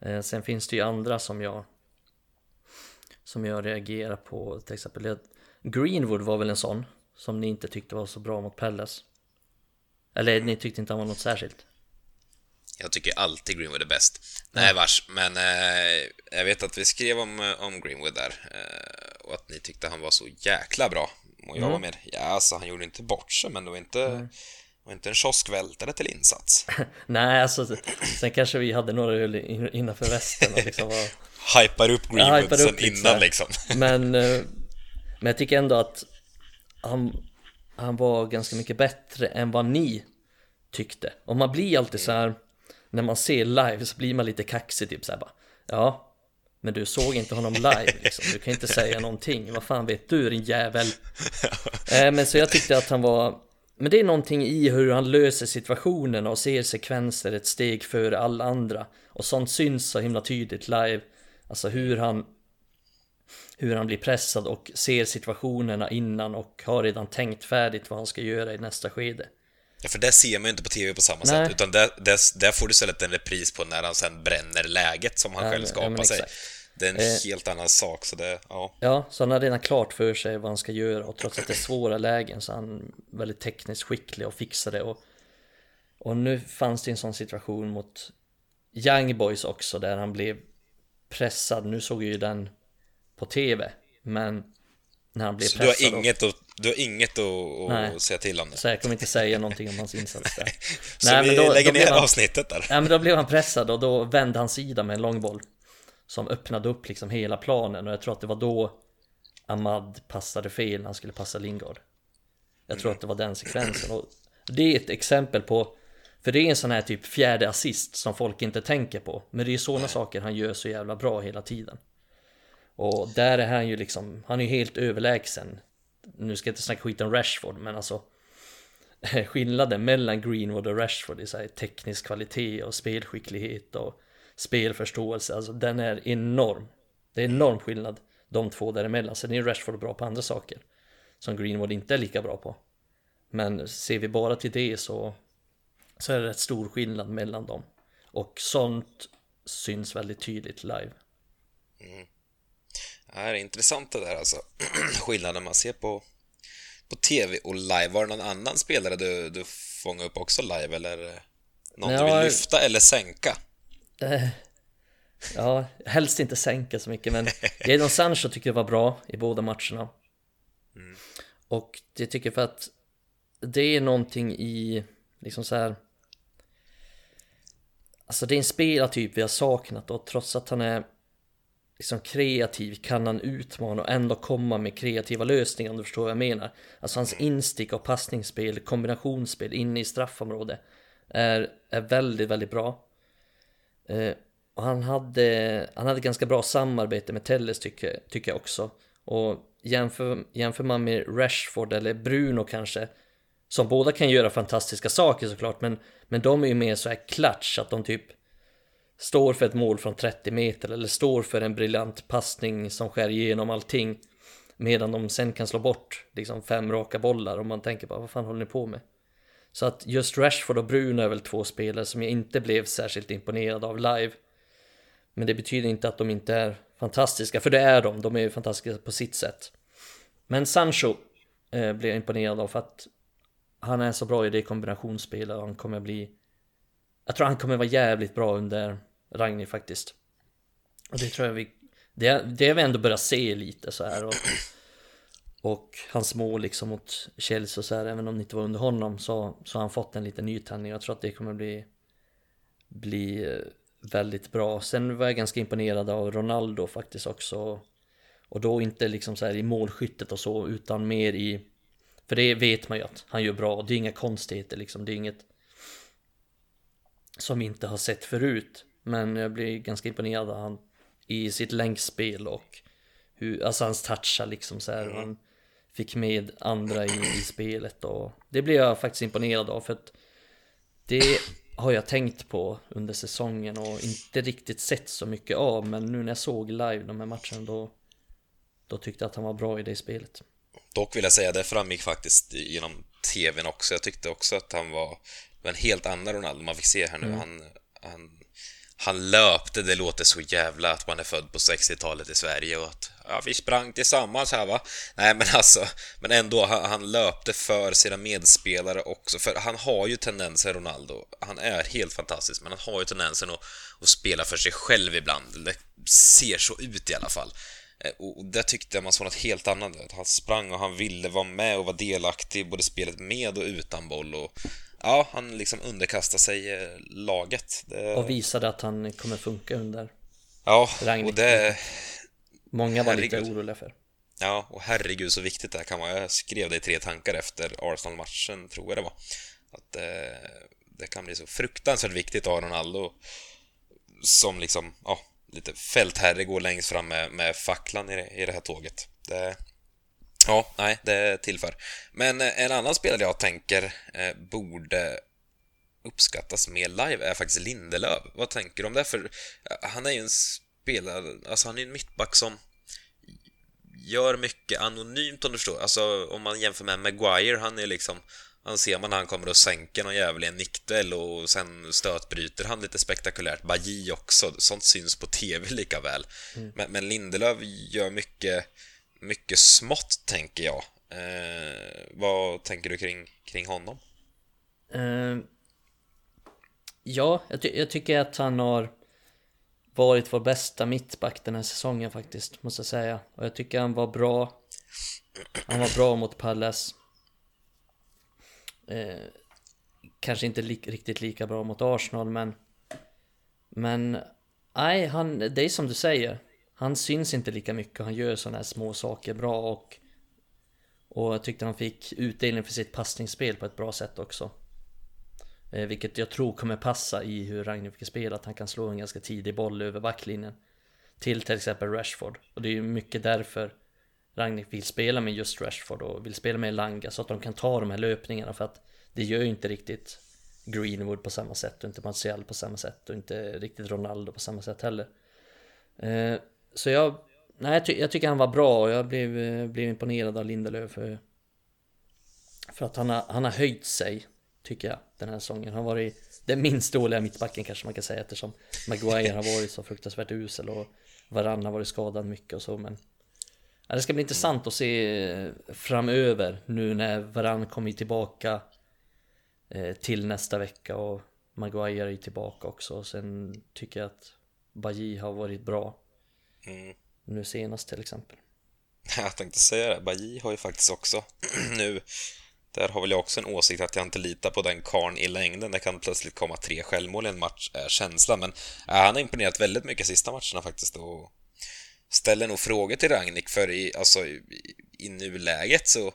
Eh, sen finns det ju andra som jag som jag reagerar på, till exempel Greenwood var väl en sån som ni inte tyckte var så bra mot Pelles. Eller ni tyckte inte han var något särskilt? Jag tycker alltid Greenwood är bäst. Nej, vars, men eh, jag vet att vi skrev om, eh, om Greenwood där eh, och att ni tyckte han var så jäkla bra. Och jag Mm. var med. Ja, alltså han gjorde inte bort sig, men det var inte, var inte en kioskvältare till insats. Nej, alltså sen kanske vi hade några öl in- innanför västen och liksom var... Hypar upp Greenwood sen innan liksom. Men, eh, men jag tycker ändå att han, han var ganska mycket bättre än vad ni tyckte. Och man blir alltid så här när man ser live så blir man lite kaxig typ så här bara Ja, men du såg inte honom live liksom. Du kan inte säga någonting. Vad fan vet du din jävel? Eh, men så jag tyckte att han var Men det är någonting i hur han löser situationen och ser sekvenser ett steg före alla andra. Och sånt syns så himla tydligt live. Alltså hur han hur han blir pressad och ser situationerna innan och har redan tänkt färdigt vad han ska göra i nästa skede. Ja, för det ser man ju inte på TV på samma Nej. sätt, utan där, där, där får du istället en repris på när han sen bränner läget som han Ja, själv skapar ja, sig. exakt. Det är en Eh. helt annan sak, så det, ja. Ja, så han har redan klart för sig vad han ska göra och trots att det är svåra lägen så är han väldigt tekniskt skicklig och fixar det och, och nu fanns det en sån situation mot Young Boys också där han blev pressad. Nu såg jag ju den på TV, men när han blev Så du har pressad inget att, du har inget att, Nej. säga till om det? så jag kommer inte säga någonting om hans insats där. Så Nej, vi då- lägger då ner han- avsnittet där. Ja men då blev han pressad och då vände han sida med en långboll Som öppnade upp liksom hela planen. Och jag tror att det var då Ahmad passade fel när han skulle passa Lingard. Jag tror att det var den sekvensen. Och Det är ett exempel på För det är en sån här typ fjärde assist som folk inte tänker på. Men det är sådana saker han gör så jävla bra hela tiden. Och där är han ju liksom Han är ju helt överlägsen. Nu ska jag inte snacka skit om Rashford men alltså skillnaden mellan Greenwood och Rashford i så teknisk kvalitet och spelskicklighet och spelförståelse, alltså den är enorm. Det är enorm skillnad de två däremellan. Sen är Rashford bra på andra saker som Greenwood inte är lika bra på. Men ser vi bara till det så, så är det rätt stor skillnad mellan dem. Och sånt syns väldigt tydligt live. Det här är intressant det där alltså. Skillnaden man ser på, på TV och live. Var det någon annan spelare du, du fångade upp också live eller? Någon du Ja, vill lyfta eller sänka? Eh, ja, helst inte sänka så mycket men Jadon Sancho tycker jag var bra i båda matcherna. Och det tycker jag för att det är någonting i liksom så här. Alltså det är en spelartyp vi har saknat och trots att han är liksom kreativ kan han utmana och ändå komma med kreativa lösningar om du förstår vad jag menar. Alltså hans instick och passningsspel, kombinationsspel inne i straffområdet är, är väldigt, väldigt bra. Eh, och han hade, han hade ganska bra samarbete med Telles tycker, tycker jag också. Och jämför, jämför man med Rashford eller Bruno kanske, som båda kan göra fantastiska saker såklart, men, men de är ju mer så här klatsch, att de typ står för ett mål från 30 meter eller står för en briljant passning som skär igenom allting. Medan de sen kan slå bort liksom fem raka bollar och man tänker bara vad fan håller ni på med? Så att just Rashford och Bruno är väl två spelare som jag inte blev särskilt imponerad av live. Men det betyder inte att de inte är fantastiska, för det är de. De är ju fantastiska på sitt sätt. Men Sancho eh, blev jag imponerad av för att han är så bra i det kombinationsspelet och han kommer bli... Jag tror han kommer vara jävligt bra under Ragni faktiskt. Och det tror jag vi... Det, det har vi ändå börjat se lite så här och... Och hans mål liksom mot Chelsea och så här, även om det inte var under honom så, så har han fått en liten nytändning. Jag tror att det kommer bli, bli eh, väldigt bra. Sen var jag ganska imponerad av Ronaldo faktiskt också. Och då inte liksom så här i målskyttet och så, utan mer i... För det vet man ju att han gör bra, det är inga konstigheter liksom, det är inget som vi inte har sett förut. Men jag blir ganska imponerad av han i sitt längdspel och hur, alltså hans touchar liksom så här. och Han fick med andra i, i spelet och det blev jag faktiskt imponerad av för att det har jag tänkt på under säsongen och inte riktigt sett så mycket av men nu när jag såg live de här matcherna då då tyckte jag att han var bra i det spelet. Dock vill jag säga, det framgick faktiskt genom TVn också. Jag tyckte också att han var, var en helt annan Ronaldo man fick se här nu. Han, han, han löpte, det låter så jävla att man är född på 60-talet i Sverige och att ja, vi sprang tillsammans här va. Nej men alltså, men ändå, han, han, löpte för sina medspelare också, för han har ju tendensen, Ronaldo, han är helt fantastisk, men han har ju tendensen att, att spela för sig själv ibland, det ser så ut i alla fall. Eh, och där tyckte jag man såg något helt annat. Han sprang och han ville vara med och vara delaktig i både spelet med och utan boll. Och ja, han liksom underkastade sig eh, laget. Det... Och visade att han kommer funka under Ja, Ragnik. och det... Många var herregud. lite oroliga för. Ja, och herregud så viktigt det här kan vara. Jag skrev det i tre tankar efter Arsenal-matchen, tror jag det var. Att eh, det kan bli så fruktansvärt viktigt att ha Ronaldo som liksom, ja, lite fältherre går längst fram med, med facklan i det, i det här tåget. Det, ja, nej, det tillför. Men eh, en annan spelare jag tänker eh, borde uppskattas mer live är faktiskt Lindelöf. Vad tänker du om det? För eh, han är ju en spelare, alltså han är en mittback som gör mycket anonymt om du förstår. Alltså om man jämför med Maguire, han är liksom han ser man när han kommer och sänker någon jävel i en nickduell och sen stötbryter han lite spektakulärt. Baji också, sånt syns på TV lika väl. Mm. Men, men Lindelöf gör mycket, mycket smått, tänker jag. Eh, vad tänker du kring, kring honom? Eh, ja, jag, ty jag, tycker att han har varit vår bästa mittback den här säsongen faktiskt, måste jag säga. Och jag tycker han var bra. Han var bra mot Pallas. Eh, kanske inte li riktigt lika bra mot Arsenal men Men Nej, han, det är som du säger han syns inte lika mycket, han gör sådana här små saker bra och Och jag tyckte han fick utdelning för sitt passningsspel på ett bra sätt också. Eh, Vilket jag tror kommer passa i hur Ragnar fick spela, att han kan slå en ganska tidig boll över backlinjen Till till exempel Rashford. Och det är ju mycket därför Ragnhild vill spela med just Rashford och vill spela med Langa så att de kan ta de här löpningarna för att det gör ju inte riktigt Greenwood på samma sätt och inte Martial på samma sätt och inte riktigt Ronaldo på samma sätt heller. Eh, så jag, nej, jag, ty jag, tycker han var bra och jag blev, eh, blev imponerad av Lindelöf för, för att han har, han har höjt sig tycker jag den här säsongen. Han har varit den minst dåliga mittbacken kanske man kan säga eftersom Maguire har varit så fruktansvärt usel och Varann har varit skadad mycket och så men Ja, det ska bli intressant att se eh, framöver nu när Varann kommer tillbaka eh, till nästa vecka och Maguire är tillbaka också. Sen tycker jag att Baji har varit bra. Mm. Nu senast till exempel. Jag tänkte säga det, Baji har ju faktiskt också nu där har väl jag också en åsikt att jag inte litar på den karn i längden. Det kan plötsligt komma tre självmål i en match, eh, är känslan. Men äh, han har imponerat väldigt mycket sista matcherna faktiskt. Och ställer nog frågor till Ragnik för i, alltså, i, i nuläget så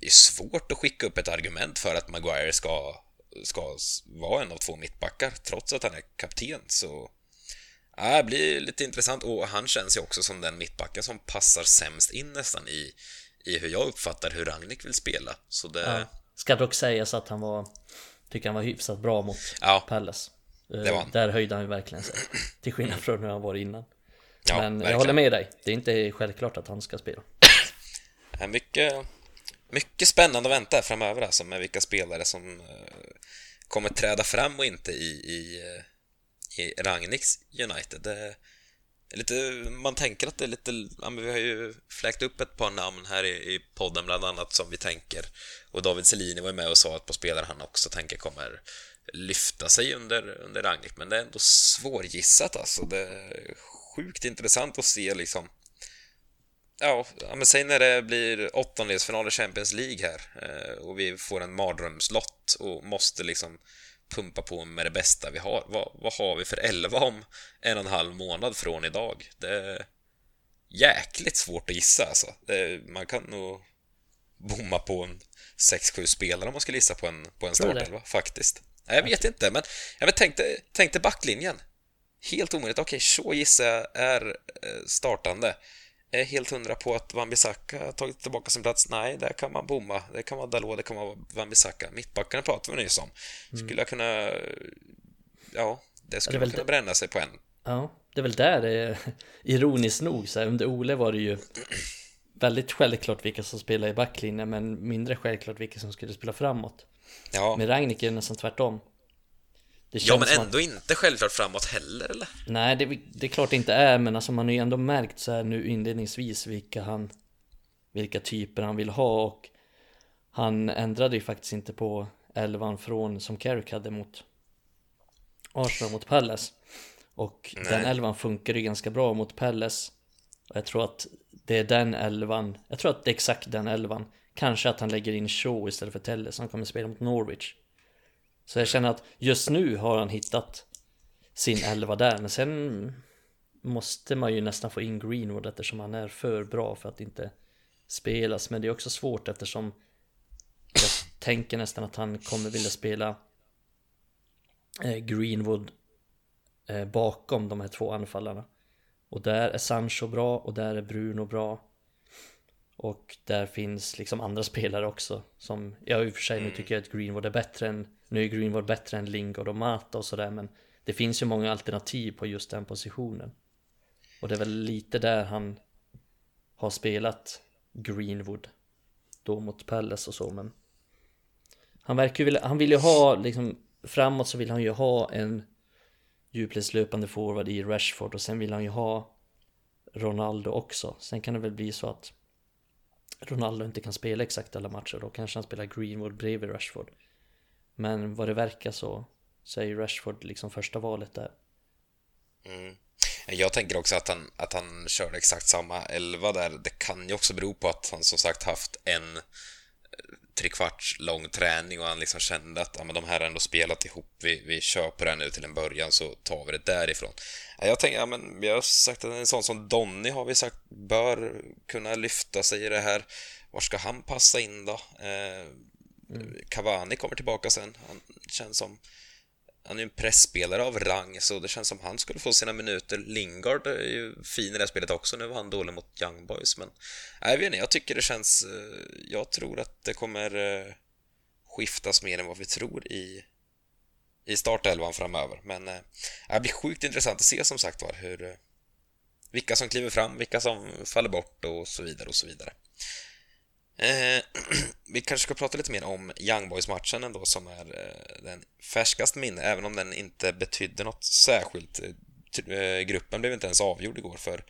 det är svårt att skicka upp ett argument för att Maguire ska, ska vara en av två mittbackar trots att han är kapten så ja, det blir lite intressant och han känns ju också som den mittbacken som passar sämst in nästan i, i hur jag uppfattar hur Ragnik vill spela. Så det... Ja. Ska dock sägas att han var, tycker han var hyfsat bra mot ja, Palace. Eh, där höjde han ju verkligen sig. Till skillnad från hur han var innan. Ja, Men verkligen. jag håller med dig. Det är inte självklart att han ska spela. mycket, mycket spännande att vänta framöver alltså med vilka spelare som eh, kommer träda fram och inte i, i, eh, i Rangnicks United. Det lite, man tänker att det är lite... Ja, vi har ju fläkt upp ett par namn här i, i podden bland annat som vi tänker och David Selini var med och sa att på spelare han också tänker kommer lyfta sig under, under Rangnick men det är ändå svårgissat alltså. Det är sjukt intressant att se liksom Ja, men säg när det blir åttondelsfinal i Champions League här eh, och vi får en mardrömslott och måste liksom pumpa på med det bästa vi har. Vad, vad har vi för elva om en och en halv månad från idag? Det är jäkligt svårt att gissa alltså. Det, man kan nog bomma på en 6-7 spelare om man skulle gissa på en, på en startelva, faktiskt. Nej, jag vet inte, men jag tänkte, tänkte backlinjen. Helt omöjligt. Okej, så gissar jag är eh, startande. Är helt hundra på att Wan-Bissaka har tagit tillbaka sin plats. Nej, där kan man bomma. Det kan vara Dalot, det kan vara Wan-Bissaka. Mittbackarna pratade vi nyss om. Mm. Skulle jag kunna... Ja, det skulle det man kunna bränna sig på en. Ja, det är väl där det är ironiskt nog så här, under Ole var det ju väldigt självklart vilka som spelar i backlinjen men mindre självklart vilka som skulle spela framåt. Ja. Med Ragnik är det nästan tvärtom. Ja, men som ändå inte självklart framåt heller, eller? Nej, det, det är klart det inte är, men alltså man har ju ändå märkt så här nu inledningsvis vilka han vilka typer han vill ha och han ändrade ju faktiskt inte på elvan från som Carrick hade mot Arsenal mot Palace och Nej. den elvan funkar ju ganska bra mot Palace och jag tror att det är den elvan jag tror att det är exakt den elvan kanske att han lägger in Shaw istället för Telles han kommer spela mot Norwich så jag känner att just nu har han hittat sin elva där men sen måste man ju nästan få in Greenwood eftersom han är för bra för att inte spelas. Men det är också svårt eftersom jag tänker nästan att han kommer vilja spela eh, Greenwood eh, bakom de här två anfallarna. Och där är Sancho bra och där är Bruno bra och där finns liksom andra spelare också som jag i och för sig nu tycker att Greenwood är bättre än nu är Greenwood bättre än Lingard och Mata och sådär men det finns ju många alternativ på just den positionen och det är väl lite där han har spelat Greenwood då mot Palace och så men han verkar ju vilja, han vill ju ha liksom framåt så vill han ju ha en djupledslöpande forward i Rashford och sen vill han ju ha Ronaldo också. Sen kan det väl bli så att Ronaldo inte kan spela exakt alla matcher då kanske han spelar Greenwood bredvid Rashford. Men vad det verkar så, så är ju Rashford liksom första valet där. Mm. Jag tänker också att han, att han körde exakt samma elva där. Det kan ju också bero på att han som sagt haft en eh, trekvarts lång träning och han liksom kände att ja, men de här har ändå spelat ihop, vi, vi kör på det här nu till en början så tar vi det därifrån. Ja, Jag tänker, ja, men vi har sagt att en sån som Donny har vi sagt bör kunna lyfta sig i det här. Var ska han passa in då? Eh, Cavani kommer tillbaka sen. Han känns som han är ju en pressspelare av rang, så det känns som han skulle få sina minuter. Lingard är ju fin i det här spelet också, nu var han dålig mot Young Boys, men... Jag vet inte, jag tycker det känns... Eh, jag tror att det kommer eh, skiftas mer än vad vi tror i, i startelvan framöver, men eh, det blir sjukt intressant att se som sagt var hur... Vilka som kliver fram, vilka som faller bort och så vidare och så vidare. Eh, vi kanske ska prata lite mer om Young Boys-matchen ändå som är eh, den färskaste minne, även om den inte betydde något särskilt. Eh, eh, gruppen blev inte ens avgjord igår för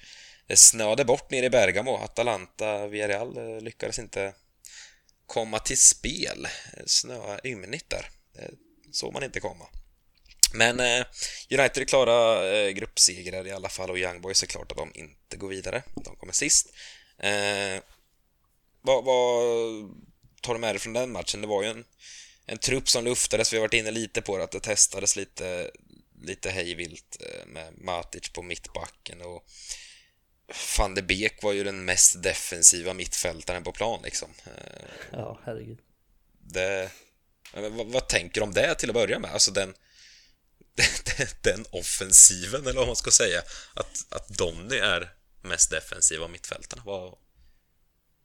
det snöade bort nere i Bergamo. Atalanta, Villarreal eh, lyckades inte komma till spel. Eh, snöa ymnigt där. Eh, det såg man inte komma. Men eh, United är klara eh, gruppsegrar i alla fall och Young Boys är klart att de inte går vidare. De kommer sist. Eh, vad, vad tar du med dig från den matchen? Det var ju en, en trupp som luftades, vi har varit inne lite på det, att det testades lite, lite hejvilt eh, med Matic på mittbacken och van de Beek var ju den mest defensiva mittfältaren på plan liksom. Eh, Ja, herregud. Det, vad, vad tänker du om det till att börja med? Alltså den, den, den offensiven, eller vad man ska säga, att, att Donny är mest defensiva mittfältarna. Vad,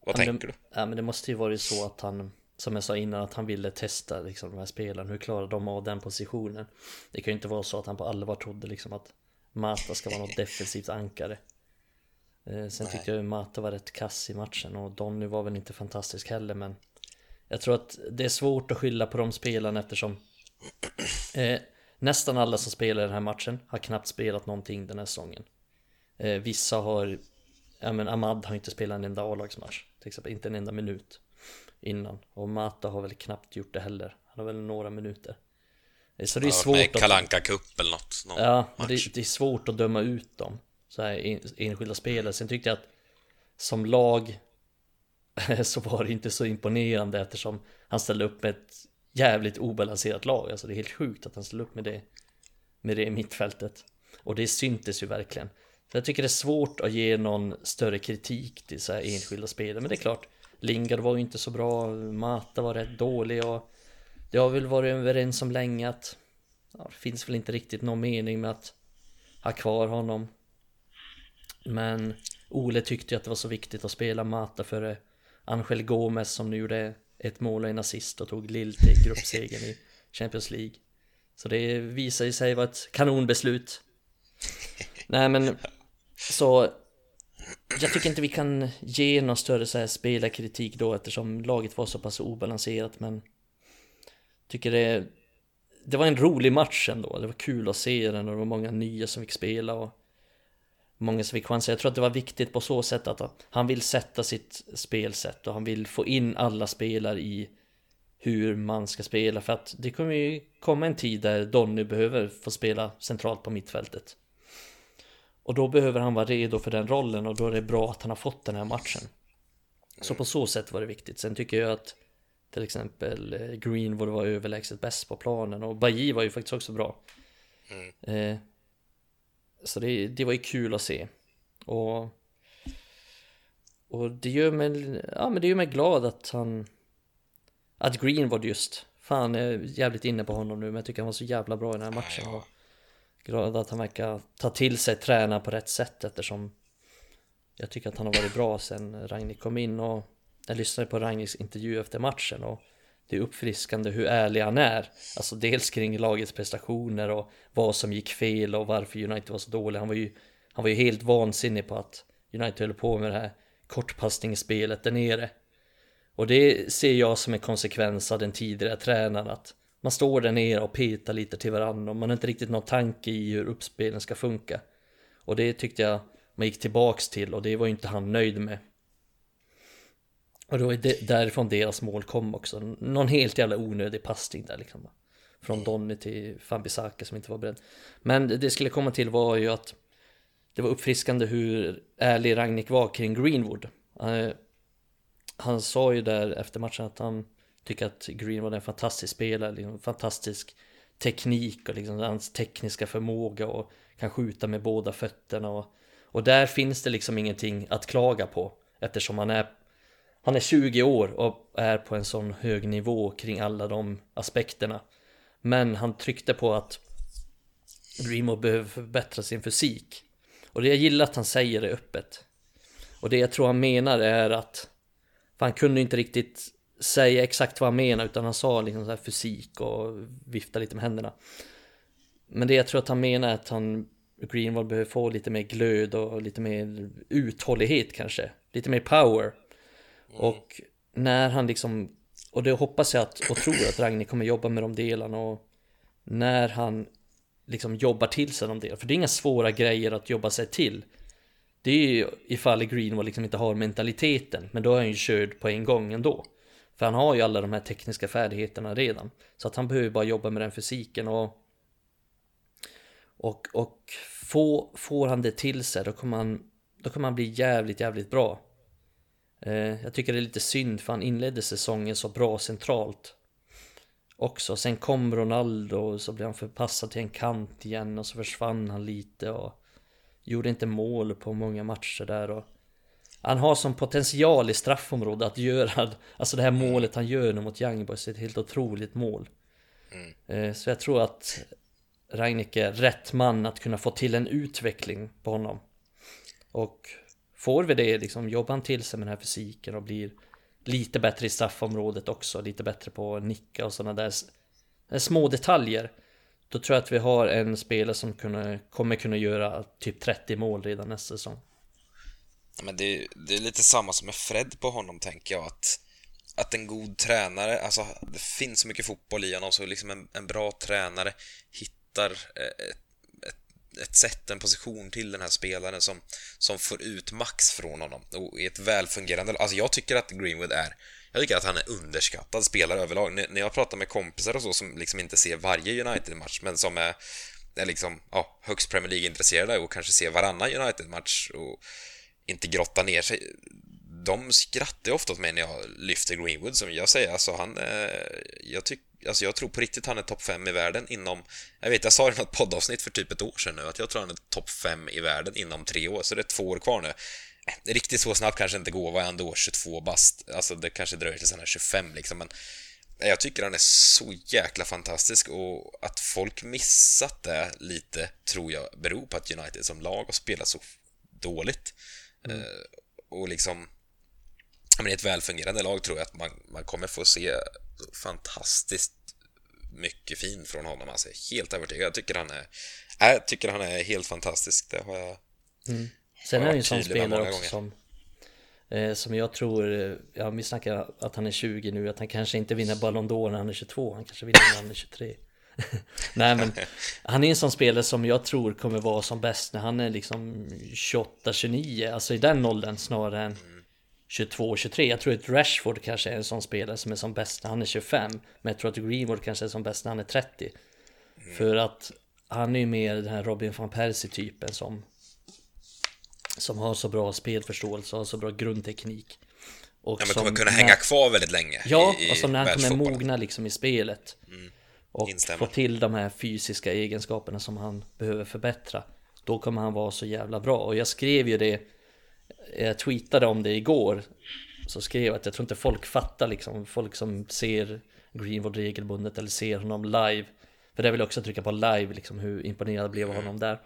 vad Ja, men tänker det, du? Ja men det måste ju varit så att han Som jag sa innan att han ville testa liksom de här spelarna Hur klarar de av den positionen? Det kan ju inte vara så att han på allvar trodde liksom att Mata ska vara något defensivt ankare. Eh, Sen Nej. tyckte jag ju Mata var rätt kass i matchen och Donny var väl inte fantastisk heller men Jag tror att det är svårt att skylla på de spelarna eftersom eh, Nästan alla som spelar i den här matchen har knappt spelat någonting den här säsongen. Eh, Vissa har Ja men Ahmad har inte spelat en enda A-lagsmatch Till exempel, inte en enda minut Innan. Och Mata har väl knappt gjort det heller. Han har väl några minuter. Eh, Så det är med svårt i att Kalanka Cup eller något. Någon Ja, det, det är svårt att döma ut dem Så här en- enskilda spelare. Sen tyckte jag att Som lag Så var det inte så imponerande eftersom Han ställde upp med ett Jävligt obalanserat lag. Alltså det är helt sjukt att han ställde upp med det Med det i mittfältet. Och det syntes ju verkligen jag tycker det är svårt att ge någon större kritik till så här enskilda spelare. Men det är klart Lingard var ju inte så bra. Mata var rätt dålig och Det har väl varit överens om länge att ja, Det finns väl inte riktigt någon mening med att Ha kvar honom. Men Ole tyckte ju att det var så viktigt att spela Mata före Angel Gomes som nu gjorde ett mål och en assist och tog Lill till gruppsegern i Champions League. Så det visar ju sig vara ett kanonbeslut. Nej men så Jag tycker inte vi kan ge någon större så här spelarkritik då eftersom laget var så pass obalanserat men Tycker det det var en rolig match ändå. Det var kul att se den och det var många nya som fick spela och många som fick chanser. Jag tror att det var viktigt på så sätt att han vill sätta sitt spelsätt och han vill få in alla spelare i hur man ska spela för att det kommer ju komma en tid där Donny behöver få spela centralt på mittfältet. Och då behöver han vara redo för den rollen och då är det bra att han har fått den här matchen. Så på så sätt var det viktigt. Sen tycker jag att till exempel eh, Greenwood var överlägset bäst på planen och Bailly var ju faktiskt också bra. Mm. Eh, så det, det var ju kul att se. Och, och det gör mig, ja men det gör mig glad att han, att Greenwood just, fan jag är jävligt inne på honom nu men jag tycker han var så jävla bra i den här matchen. Och glad att han verkar ta till sig träna på rätt sätt eftersom jag tycker att han har varit bra sen Ragnhild kom in och jag lyssnade på Ragnhilds intervju efter matchen och det är uppfriskande hur ärlig han är. Alltså dels kring lagets prestationer och vad som gick fel och varför United var så dåliga. Han var ju, han var ju helt vansinnig på att United höll på med det här kortpassningsspelet där nere. Och det ser jag som en konsekvens av den tidigare tränaren att man står där nere och petar lite till varandra och man har inte riktigt någon tanke i hur uppspelen ska funka. Och det tyckte jag man gick tillbaks till och det var ju inte han nöjd med. Och det var det därifrån deras mål kom också. Någon helt jävla onödig passning där liksom. Från Donny till Fambisaka som inte var beredd. Men det skulle komma till var ju att det var uppfriskande hur ärlig Ragnik var kring Greenwood. Eh, han sa ju där efter matchen att han tycker att Greenwood är en fantastisk spelare, liksom, fantastisk teknik och liksom hans tekniska förmåga och kan skjuta med båda fötterna och, och där finns det liksom ingenting att klaga på eftersom han är han är 20 år och är på en sån hög nivå kring alla de aspekterna. Men han tryckte på att Greenwood behöver förbättra sin fysik. Och det jag gillar att han säger det öppet. Och det jag tror han menar är att för han kunde inte riktigt säga exakt vad han menar utan han sa liksom så här fysik och vifta lite med händerna. Men det jag tror att han menar är att han Greenwald behöver få lite mer glöd och lite mer uthållighet kanske. Lite mer power. Mm. Och när han liksom, och det hoppas jag att, och tror att Ragnhild kommer jobba med de delarna och när han liksom jobbar till sig de delarna, för det är inga svåra grejer att jobba sig till. Det är ju ifall Greenwald liksom inte har mentaliteten, men då är han ju körd på en gång ändå. För han har ju alla de här tekniska färdigheterna redan. Så att han behöver bara jobba med den fysiken och och, och få, får han det till sig då kommer han, då kommer han bli jävligt, jävligt bra. Eh, jag tycker det är lite synd för han inledde säsongen så bra centralt. Också. Sen kom Ronaldo och så blev han förpassad till en kant igen och så försvann han lite och gjorde inte mål på många matcher där och han har som potential i straffområdet att göra Alltså det här målet han gör nu mot Young Boys är ett helt otroligt mål mm. Eh, så jag tror att Ragnik är rätt man att kunna få till en utveckling på honom Och får vi det, liksom jobbar han till sig med den här fysiken och blir lite bättre i straffområdet också, lite bättre på att nicka och sådana där små detaljer. Då tror jag att vi har en spelare som kunna, kommer kunna göra typ 30 mål redan nästa säsong. Men det, det är lite samma som med Fred på honom, tänker jag. Att, att en god tränare, alltså det finns så mycket fotboll i honom, så liksom en, en bra tränare hittar eh, ett ett sätt, en position till den här spelaren som, som får ut max från honom. Och i ett välfungerande... Alltså jag tycker att Greenwood är... Jag tycker att han är underskattad spelare överlag. När jag pratar med kompisar och så som liksom inte ser varje United-match, men som är, är liksom, ja, högst Premier League-intresserade och kanske ser varannan United-match och inte grottar ner sig. De skrattar ofta åt mig när jag lyfter Greenwood, som jag säger. Alltså han... Eh, jag tyck, Alltså jag tror på riktigt han är topp 5 i världen inom... Jag vet, jag sa det i något poddavsnitt för typ ett år sedan nu, att jag tror han är topp 5 i världen inom tre år, så det är två år kvar nu. Eh, riktigt så snabbt kanske inte går, vad är han då? 22 bast? Alltså det kanske dröjer tills han är 25 liksom, men... Jag tycker han är så jäkla fantastisk och att folk missat det lite tror jag beror på att United som lag har spelat så dåligt. Mm. Och liksom... Men i ett välfungerande lag tror jag att man, man kommer få se fantastiskt mycket fin från honom. Alltså, helt övertygad. Jag tycker han är, jag tycker han är helt fantastisk. Det har jag mm. Sen är det en sån spelare också som eh, Som jag tror, eh, ja vi snackar att han är 20 nu, att han kanske inte vinner Ballon d'Or när han är 22, han kanske vinner när han är 23 Nej men han är en sån spelare som jag tror kommer vara som bäst när han är liksom 28-29, alltså i den åldern snarare än 22-23. Jag tror att Rashford kanske är en sån spelare som är som bäst när han är 25. Men jag tror att Greenwood kanske är som bäst när han är 30. Mm. För att han är ju mer den här Robin van Persie typen som som har så bra spelförståelse och så bra grundteknik. Och ja, men kommer kunna när, hänga kvar väldigt länge Ja, i, i och som när han kommer mogna liksom i spelet. Mm. Och Instämmer. få till de här fysiska egenskaperna som han behöver förbättra. Då kommer han vara så jävla bra. Och jag skrev ju det, jag tweetade om det igår. Så skrev jag att jag tror inte folk fattar liksom, folk som ser Greenwood regelbundet eller ser honom live. För det vill jag också trycka på live, liksom hur imponerad jag blev av honom där.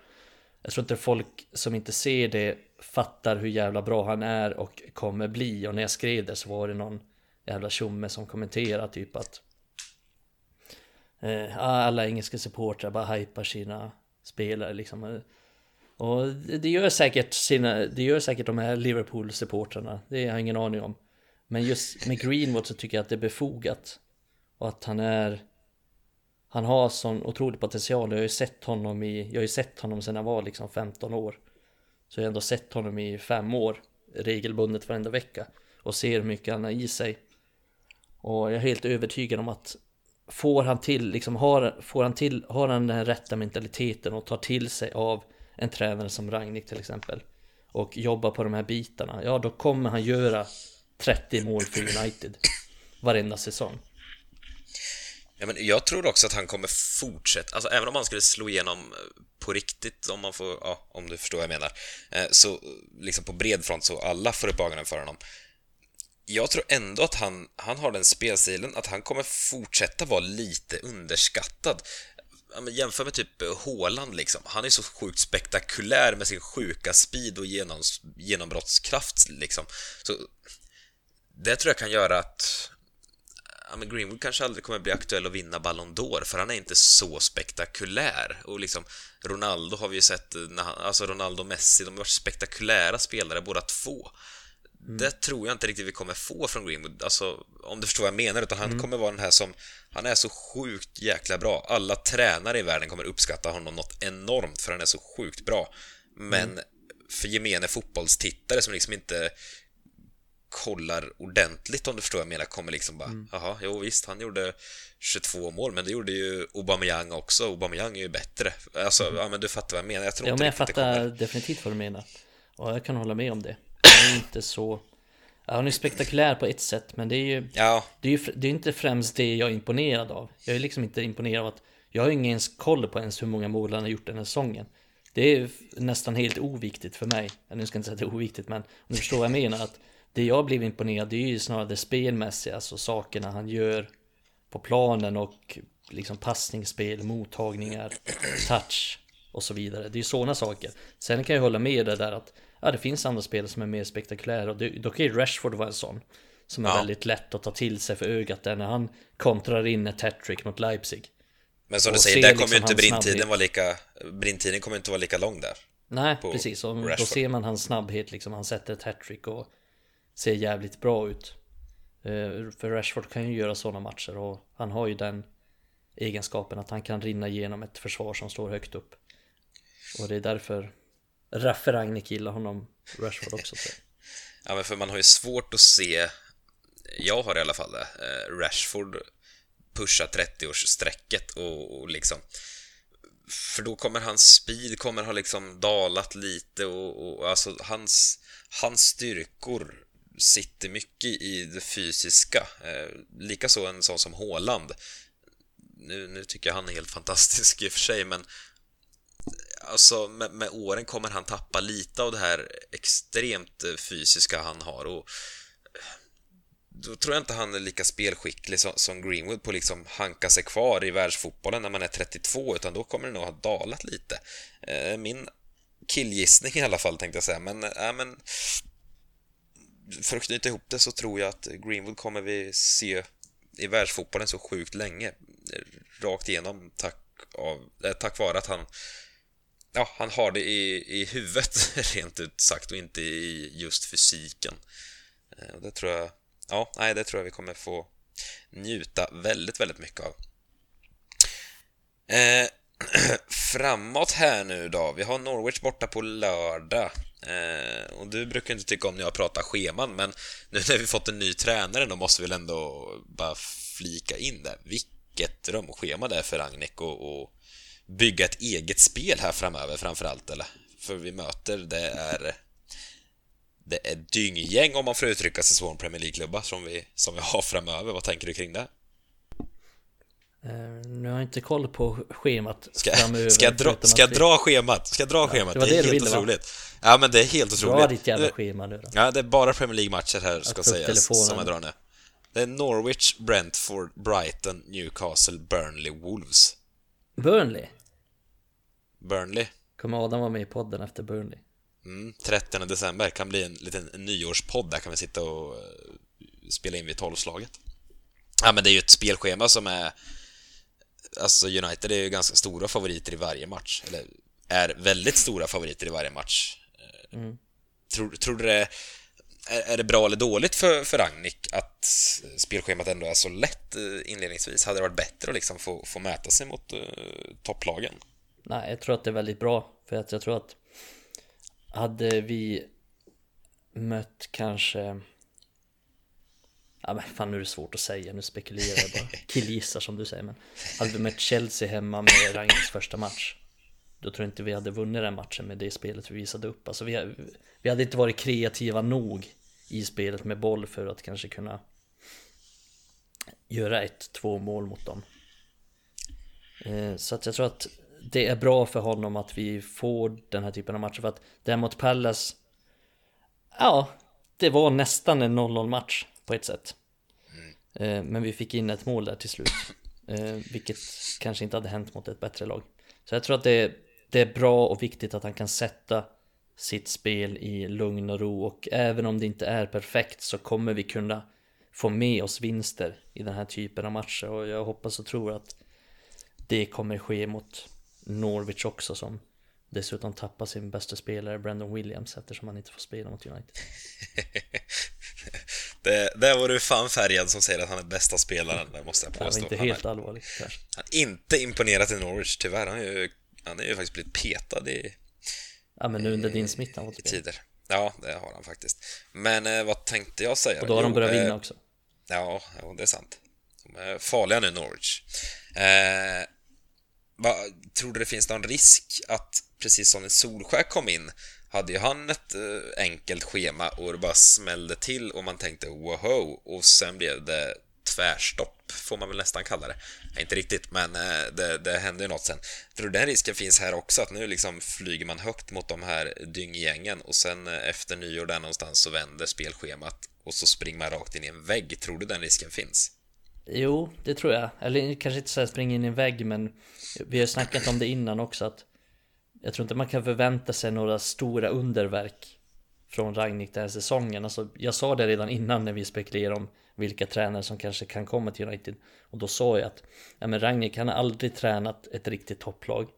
Jag tror inte folk som inte ser det fattar hur jävla bra han är och kommer bli. Och när jag skrev det så var det någon jävla tjomme som kommenterade typ att eh, alla engelska supportrar bara hypar sina spelare liksom. Eh, och det gör säkert sina, det gör säkert de här Liverpool-supportrarna. Det har jag ingen aning om. Men just med Greenwood så tycker jag att det är befogat. Och att han är han har sån otrolig potential. Jag har ju sett honom i, jag har ju sett honom sedan han var liksom 15 år. Så jag har ändå sett honom i fem år regelbundet varenda vecka och ser hur mycket han har i sig. Och jag är helt övertygad om att får han till, liksom har, får han till, har han den rätta mentaliteten och tar till sig av en tränare som Ragnik till exempel och jobbar på de här bitarna, ja då kommer han göra 30 mål för United varenda säsong. Ja, men jag tror också att han kommer fortsätta, alltså även om han skulle slå igenom eh, på riktigt, om man får, ja, om du förstår vad jag menar, eh, så liksom på bred front så alla får upp ögonen för honom. Jag tror ändå att han, han har den spelstilen att han kommer fortsätta vara lite underskattad. Jämför med typ eh, Håland liksom. Han är så sjukt spektakulär med sin sjuka speed och genom, genombrottskraft liksom. Så det tror jag kan göra att ja, men Greenwood kanske aldrig kommer bli aktuell att vinna Ballon d'Or, för han är inte så spektakulär. Och liksom, Ronaldo har vi ju sett, eh, när han, alltså Ronaldo och Messi, de har varit spektakulära spelare båda två. Mm. Det tror jag inte riktigt vi kommer få från Greenwood, alltså om du förstår vad jag menar, utan han mm. kommer vara den här som, han är så sjukt jäkla bra. Alla tränare i världen kommer uppskatta honom något enormt, för han är så sjukt bra. Men mm. för gemene fotbollstittare som liksom inte kollar ordentligt om du förstår vad jag menar, kommer liksom bara mm. Jaha, jo visst, han gjorde 22 mål, men det gjorde ju Aubameyang också. Aubameyang är ju bättre. Alltså, mm. ja men du fattar vad jag menar. Jag tror ja, inte men jag fattar definitivt vad du menar. Och jag kan hålla med om det. Är inte så... Ja, han är spektakulär på ett sätt, men det är ju... Ja. Det är ju det är inte främst det jag är imponerad av. Jag är liksom inte imponerad av att... Jag har ingen ens koll på ens hur många mål han har gjort den här säsongen. Det är nästan helt oviktigt för mig. Nu ska jag inte säga att det är oviktigt, men om du förstår vad jag menar. Att det jag blev imponerad det är ju snarare det spelmässiga, alltså sakerna han gör på planen och liksom passningsspel, mottagningar, touch och så vidare. Det är ju sådana saker. Sen kan jag hålla med det där att ja, det finns andra spel som är mer spektakulära och det, då kan ju Rashford vara en sån. Som är ja. väldigt lätt att ta till sig för ögat där när han kontrar in ett hattrick mot Leipzig. Men som du säger, där kommer liksom ju inte brintiden vara lika, brintiden kommer inte vara lika lång där. Nej, precis. Och då ser man hans snabbhet liksom. Han sätter ett hattrick och ser jävligt bra ut. Eh, för Rashford kan ju göra sådana matcher och han har ju den egenskapen att han kan rinna igenom ett försvar som står högt upp. Och det är därför Raffe Rangnick gillar honom, Rashford också. tror jag. ja, men för man har ju svårt att se, jag har i alla fall det, eh, Rashford pusha 30-årsstrecket och, och liksom för då kommer hans speed kommer ha liksom dalat lite och, och alltså hans, hans styrkor sitter mycket i det fysiska. Eh, Likaså en sån som Håland. Nu, nu tycker jag han är helt fantastisk i och för sig, men alltså med, med, åren kommer han tappa lite av det här extremt eh, fysiska han har och eh, då tror jag inte han är lika spelskicklig som, som Greenwood på liksom hanka sig kvar i världsfotbollen när man är 32, utan då kommer det nog ha dalat lite. Eh, min killgissning i alla fall, tänkte jag säga, men, äh, men för att knyta ihop det så tror jag att Greenwood kommer vi se i världsfotbollen så sjukt länge. Rakt igenom tack, av, äh, tack vare att han ja, han har det i, i huvudet rent ut sagt och inte i just fysiken. Och det tror jag, ja, nej, det tror jag vi kommer få njuta väldigt, väldigt mycket av. Eh, framåt här nu då. Vi har Norwich borta på lördag. Eh, och du brukar inte tycka om när jag pratar scheman, men nu när vi fått en ny tränare då måste vi väl ändå bara flika in det. Vilket drömschema det är för Ragnek och, och bygga ett eget spel här framöver framförallt, eller? För vi möter, det är det är dynggäng om man får uttrycka sig så om Premier League-klubbar som vi, som vi har framöver. Vad tänker du kring det? Uh, nu har jag inte koll på schemat ska, framöver. Ska jag dra, ska jag dra schemat? Ska jag dra ja, schemat? Det, det, det är helt ville, otroligt. Va? Ja, men det är helt otroligt. Dra ditt jävla schema nu då. Ja, det är bara Premier League-matcher här, ska sägas, som jag drar nu. Det är Norwich, Brentford, Brighton, Newcastle, Burnley, Wolves. Burnley? Burnley. Kommer Adam vara med i podden efter Burnley? Mm, 30 december kan bli en liten nyårspodd där kan vi sitta och eh, spela in vid tolvslaget. Ja, men det är ju ett spelschema som är... Alltså United är ju ganska stora favoriter i varje match, eller är väldigt stora favoriter i varje match. Eh, mm. Tror, tror du det... Är, det bra eller dåligt för, för Ragnik att spelschemat ändå är så lätt eh, inledningsvis? Hade det varit bättre att liksom få, få mäta sig mot uh, topplagen? Nej, jag tror att det är väldigt bra. För att jag tror att hade vi mött kanske Ja men fan nu är det svårt att säga, nu spekulerar jag bara Killgissar som du säger men Hade vi mött Chelsea hemma med Rangers första match då tror jag inte vi hade vunnit den matchen med det spelet vi visade upp Alltså vi, vi hade inte varit kreativa nog I spelet med boll för att kanske kunna Göra ett, två mål mot dem eh, Så att jag tror att det är bra för honom att vi får den här typen av matcher för att det mot Palace Ja, det var nästan en 0-0 match på ett sätt. Eh, men vi fick in ett mål där till slut. Eh, vilket kanske inte hade hänt mot ett bättre lag. Så jag tror att det det är bra och viktigt att han kan sätta sitt spel i lugn och ro och även om det inte är perfekt så kommer vi kunna få med oss vinster i den här typen av matcher och jag hoppas och tror att det kommer ske mot Norwich också som dessutom tappar sin bästa spelare Brandon Williams eftersom han inte får spela mot United. det, det var du fan färgad som säger att han är bästa spelaren, det måste jag påstå. Det var inte helt allvarligt kanske. Han har inte imponerat i Norwich tyvärr, han är ju, han är ju faktiskt blivit petad i... Ja men nu under din smitta i tider. Ja, det har han faktiskt. Men eh, vad tänkte jag säga? Och då har jo, de börjat vinna eh, också. Ja, ja, det är sant. De är farliga nu, Norwich. Eh, Va, tror du det finns någon risk att, precis som när Solskär kom in, hade ju han ett äh, enkelt schema och det bara smällde till och man tänkte woho och sen blev det tvärstopp, får man väl nästan kalla det. Nej, inte riktigt, men eh, det, det hände ju något sen. Tror du den risken finns här också, att nu liksom flyger man högt mot de här dynggängen och sen eh, efter nyår där någonstans så vänder spelschemat och så springer man rakt in i en vägg. Tror du den risken finns? Jo, det tror jag. Eller eh, kanske inte så springa in i en vägg, men vi har snackat om det innan också att jag tror inte man kan förvänta sig några stora underverk från Ragnik den här säsongen. Alltså, jag sa det redan innan när vi spekulerade om vilka tränare som kanske kan komma till United. Och då sa jag att ja, men Rangnick han har aldrig tränat ett riktigt topplag.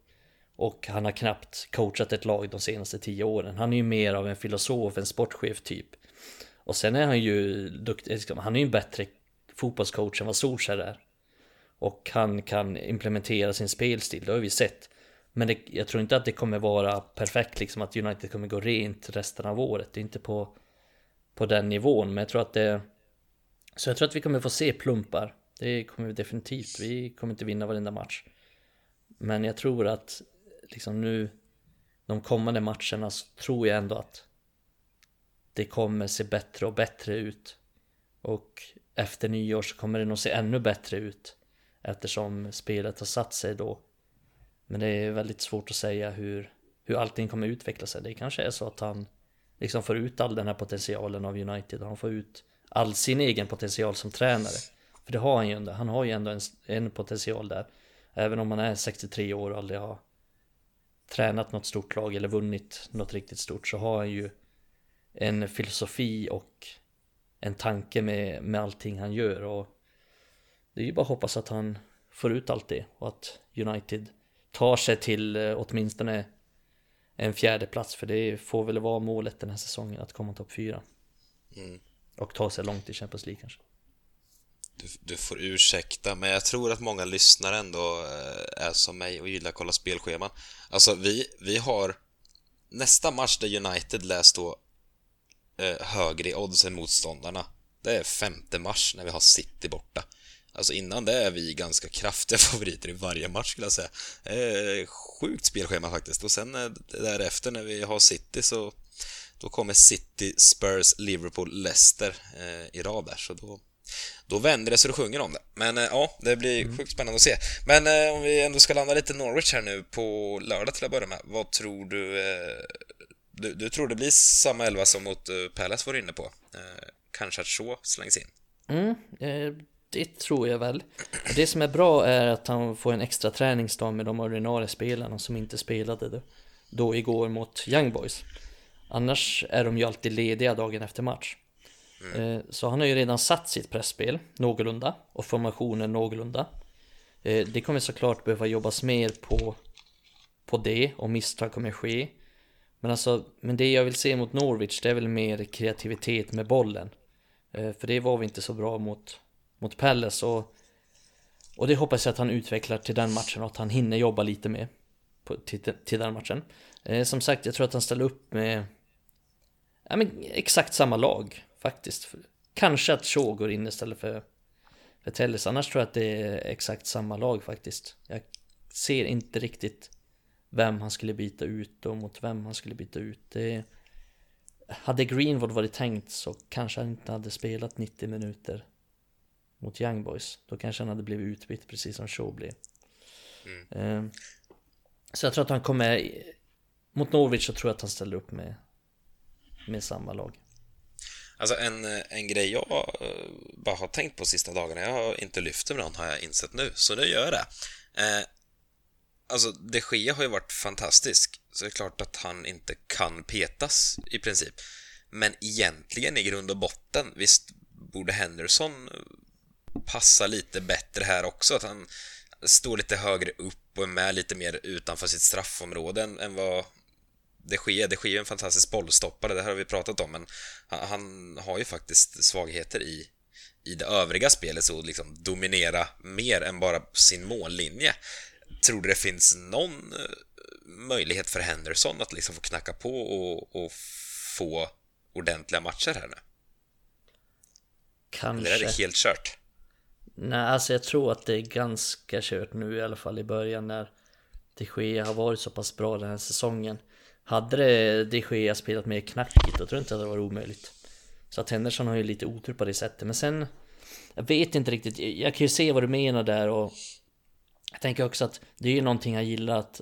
Och han har knappt coachat ett lag de senaste tio åren. Han är ju mer av en filosof, en sportchef typ. Och sen är han ju duktig, liksom, han är ju en bättre fotbollscoach än vad Solskjaer är. Och han kan implementera sin spelstil, det har vi sett. Men det, jag tror inte att det kommer vara perfekt, liksom att United kommer gå rent resten av året. Det är inte på, på den nivån, men jag tror att det... Så jag tror att vi kommer få se plumpar. Det kommer vi definitivt. Vi kommer inte vinna varenda match. Men jag tror att liksom nu, de kommande matcherna, så tror jag ändå att det kommer se bättre och bättre ut. Och efter nyår så kommer det nog se ännu bättre ut eftersom spelet har satt sig då. Men det är väldigt svårt att säga hur, hur allting kommer utveckla sig. Det kanske är så att han liksom får ut all den här potentialen av United. Han får ut all sin egen potential som tränare. För det har han ju ändå. Han har ju ändå en, en potential där. Även om han är 63 år och aldrig har tränat något stort lag eller vunnit något riktigt stort så har han ju en filosofi och en tanke med, med allting han gör och det är ju bara att hoppas att han får ut allt det och att United tar sig till eh, åtminstone en fjärde plats för det får väl vara målet den här säsongen att komma topp fyra. Mm. Och ta sig långt i Champions League kanske. du, du får ursäkta, men jag tror att många lyssnare ändå eh, är som mig och gillar att kolla spelscheman. Alltså, vi, vi har nästa match där United läst då eh, högre i odds än motståndarna. Det är 5 mars när vi har City borta. Alltså innan det är vi ganska kraftiga favoriter i varje match skulle jag säga. Eh, sjukt spelschema faktiskt. Och sen eh, därefter när vi har City så då kommer City, Spurs, Liverpool, Leicester eh, i rad där. Så då, då vänder det så det sjunger om det. Men eh, ja, det blir mm. sjukt spännande att se. Men eh, om vi ändå ska landa lite Norwich här nu på lördag till att börja med. Vad tror du? Eh, du, du, tror det blir samma elva som mot uh, Palace var inne på? Eh, kanske att Shaw slängs in? Mm, det tror jag väl. Det som är bra är att han får en extra träningsdag med de ordinarie spelarna som inte spelade då, då igår mot Young Boys. Annars är de ju alltid lediga dagen efter match. Mm. Så han har ju redan satt sitt pressspel någorlunda och formationen någorlunda. Eh, det kommer såklart behöva jobbas mer på, på det och misstag kommer ske. Men alltså, men det jag vill se mot Norwich det är väl mer kreativitet med bollen. Eh, för det var vi inte så bra mot, mot Palace och, och det hoppas jag att han utvecklar till den matchen och att han hinner jobba lite med på, till, till den matchen. Som sagt, jag tror att han ställer upp med ja, men exakt samma lag faktiskt. Kanske att Shaw går in istället för, för Telles. Annars tror jag att det är exakt samma lag faktiskt. Jag ser inte riktigt vem han skulle byta ut och mot vem han skulle byta ut. Det, hade Greenwood varit tänkt så kanske han inte hade spelat 90 minuter mot Young Boys. Då kanske han hade blivit utbytt precis som Shaw blev. Mm. Ehm, så jag tror att han kommer... Mot Norwich så tror jag att han ställer upp med med samma lag. Alltså en, en grej jag eh, bara har tänkt på sista dagarna, jag har inte lyft med någon har jag insett nu, så nu gör jag det. Eh, alltså, de Gea har ju varit fantastisk, så det är klart att han inte kan petas i princip. Men egentligen i grund och botten, visst borde Henderson passa lite bättre här också, att han står lite högre upp och är med lite mer utanför sitt straffområde än, än vad det sker, det sker en fantastisk bollstoppare, det här har vi pratat om, men han, han har ju faktiskt svagheter i, i det övriga spelet, så liksom dominera mer än bara sin mållinje. Tror du det finns någon eh, möjlighet för Henderson att liksom få knacka på och, och få ordentliga matcher här nu? Kanske. Eller är det helt kört? Nej, alltså jag tror att det är ganska kört nu i alla fall i början när de Gea har varit så pass bra den här säsongen. Hade det de Gea spelat mer knackigt då tror jag inte att det var omöjligt. Så att Henderson har ju lite otur på det sättet. Men sen, jag vet inte riktigt. Jag kan ju se vad du menar där och jag tänker också att det är ju någonting jag gillar att,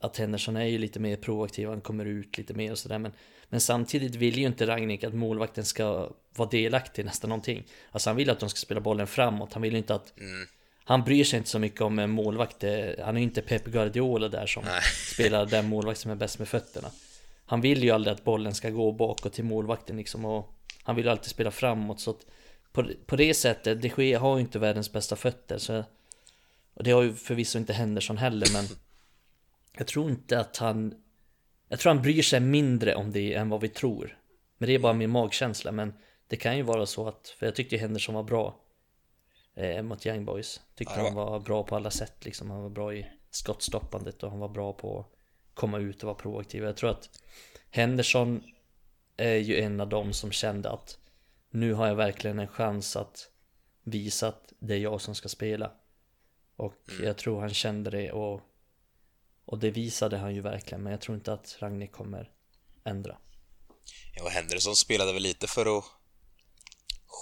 att Henderson är ju lite mer proaktiv, han kommer ut lite mer och sådär. Men, men samtidigt vill ju inte Ragnik att målvakten ska vara delaktig i nästan någonting. Alltså han vill att de ska spela bollen framåt, han vill ju inte att mm han bryr sig inte så mycket om en målvakt. Han är ju inte Pep Guardiola där som Nej. spelar den målvakt som är bäst med fötterna. Han vill ju aldrig att bollen ska gå bakåt till målvakten liksom och han vill ju alltid spela framåt så på, på det sättet, de Gea har ju inte världens bästa fötter så och det har ju förvisso inte Henderson heller men jag tror inte att han jag tror han bryr sig mindre om det än vad vi tror. Men det är bara min magkänsla men det kan ju vara så att, för jag tyckte Henderson var bra eh, mot Young Boys. Tyckte ja, han var bra på alla sätt liksom. Han var bra i skottstoppandet och han var bra på att komma ut och vara proaktiv. Jag tror att Henderson är ju en av dem som kände att nu har jag verkligen en chans att visa att det är jag som ska spela. Och mm. jag tror han kände det och, och det visade han ju verkligen. Men jag tror inte att Ragnik kommer ändra. Ja, och Henderson spelade väl lite för att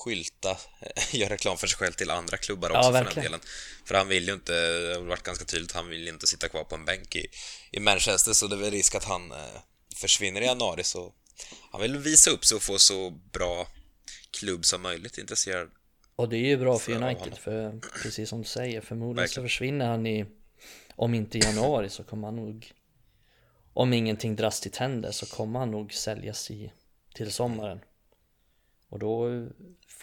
skylta, göra reklam för sig själv till andra klubbar också ja, för den delen. För han vill ju inte, det har varit ganska tydligt, han vill inte sitta kvar på en bänk i, i Manchester så det är väl risk att han eh, försvinner i januari så han vill visa upp sig och få så bra klubb som möjligt intresserad. Och det är ju bra för United för precis som du säger förmodligen Verkligen. så försvinner han i om inte i januari så kommer han nog om ingenting drastiskt händer så kommer han nog säljas i till sommaren. Och då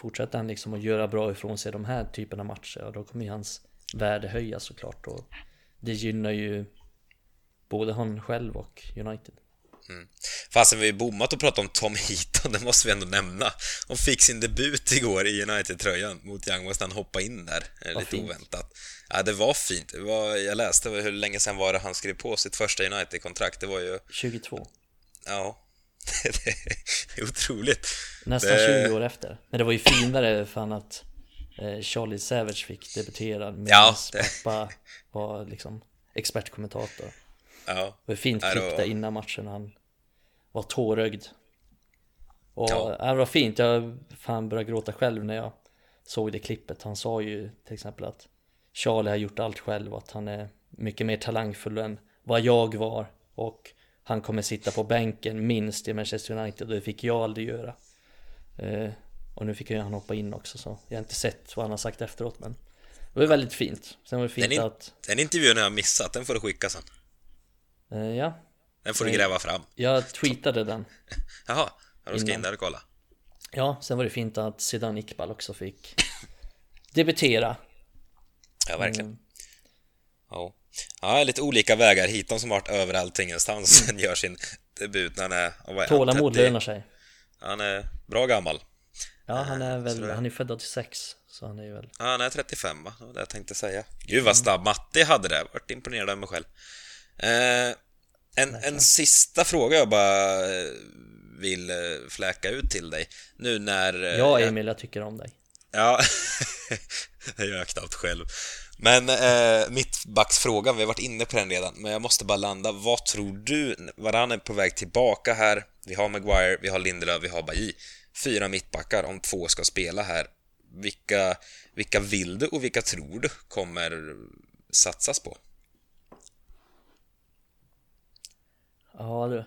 fortsätter han liksom att göra bra ifrån sig de här typerna av matcher och då kommer ju hans värde höjas såklart och det gynnar ju både han själv och United. Mm. Fastän vi bommat och pratat om Tom Heaton, det måste vi ändå nämna. Han fick sin debut igår i United-tröjan mot Young West, han hoppade in där, eh, lite fint. oväntat. Ja, det var fint. Det var, jag läste hur länge sedan var det han skrev på sitt första United-kontrakt. Det var ju, 22. ja, det är otroligt. Nästan Det- 20 år efter. Men det var ju finare fan att eh, Charlie Savage fick debutera medan Ja, det- pappa var liksom expertkommentator. Ja, Det var fint Ja, klipp var- där innan matchen han var tårögd. Och Ja. ja. det var fint, jag fan började gråta själv när jag såg det klippet. Han sa ju till exempel att Charlie har gjort allt själv och att han är mycket mer talangfull än vad jag var. Och han kommer sitta på bänken minst i Manchester United och det fick jag aldrig göra. Eh, och nu fick han hoppa in också så jag har inte sett vad han har sagt efteråt men det var väldigt fint. Sen var det fint Den, in, att, den intervjun har jag missat, den får du skicka sen. eh, ja, Den får du Nej. gräva fram. jag tweetade den. Jaha, ja, då ska jag in där och kolla. Ja, sen var det fint att Zidane Iqbal också fick debutera. Ja, verkligen. Mm. Ja. Ja, lite olika vägar hit. De som har varit överallt ingenstans sen gör sin debut när han är... vad är han, Tålamod 30? lönar sig. Han är bra gammal. Ja, han är väl, så det- han är född 86 så han är ju väl... Ja, han är 35 va? Det var det jag tänkte säga. Gud vad snabb Matti hade det. Vart imponerad av mig själv. Eh, en, en sista fråga jag bara eh, vill eh, fläka ut till dig. Nu när... eh, Ja, jag- Emil, jag tycker om dig. Ja, det gör jag knappt själv. Men eh, mittbacksfrågan, vi har varit inne på den redan, men jag måste bara landa. Vad tror du? Varann är på väg tillbaka här. Vi har Maguire, vi har Lindelöf, vi har Bailly. Fyra mittbackar om två ska spela här. Vilka, vilka vill du och vilka tror du kommer satsas på? Ja, du.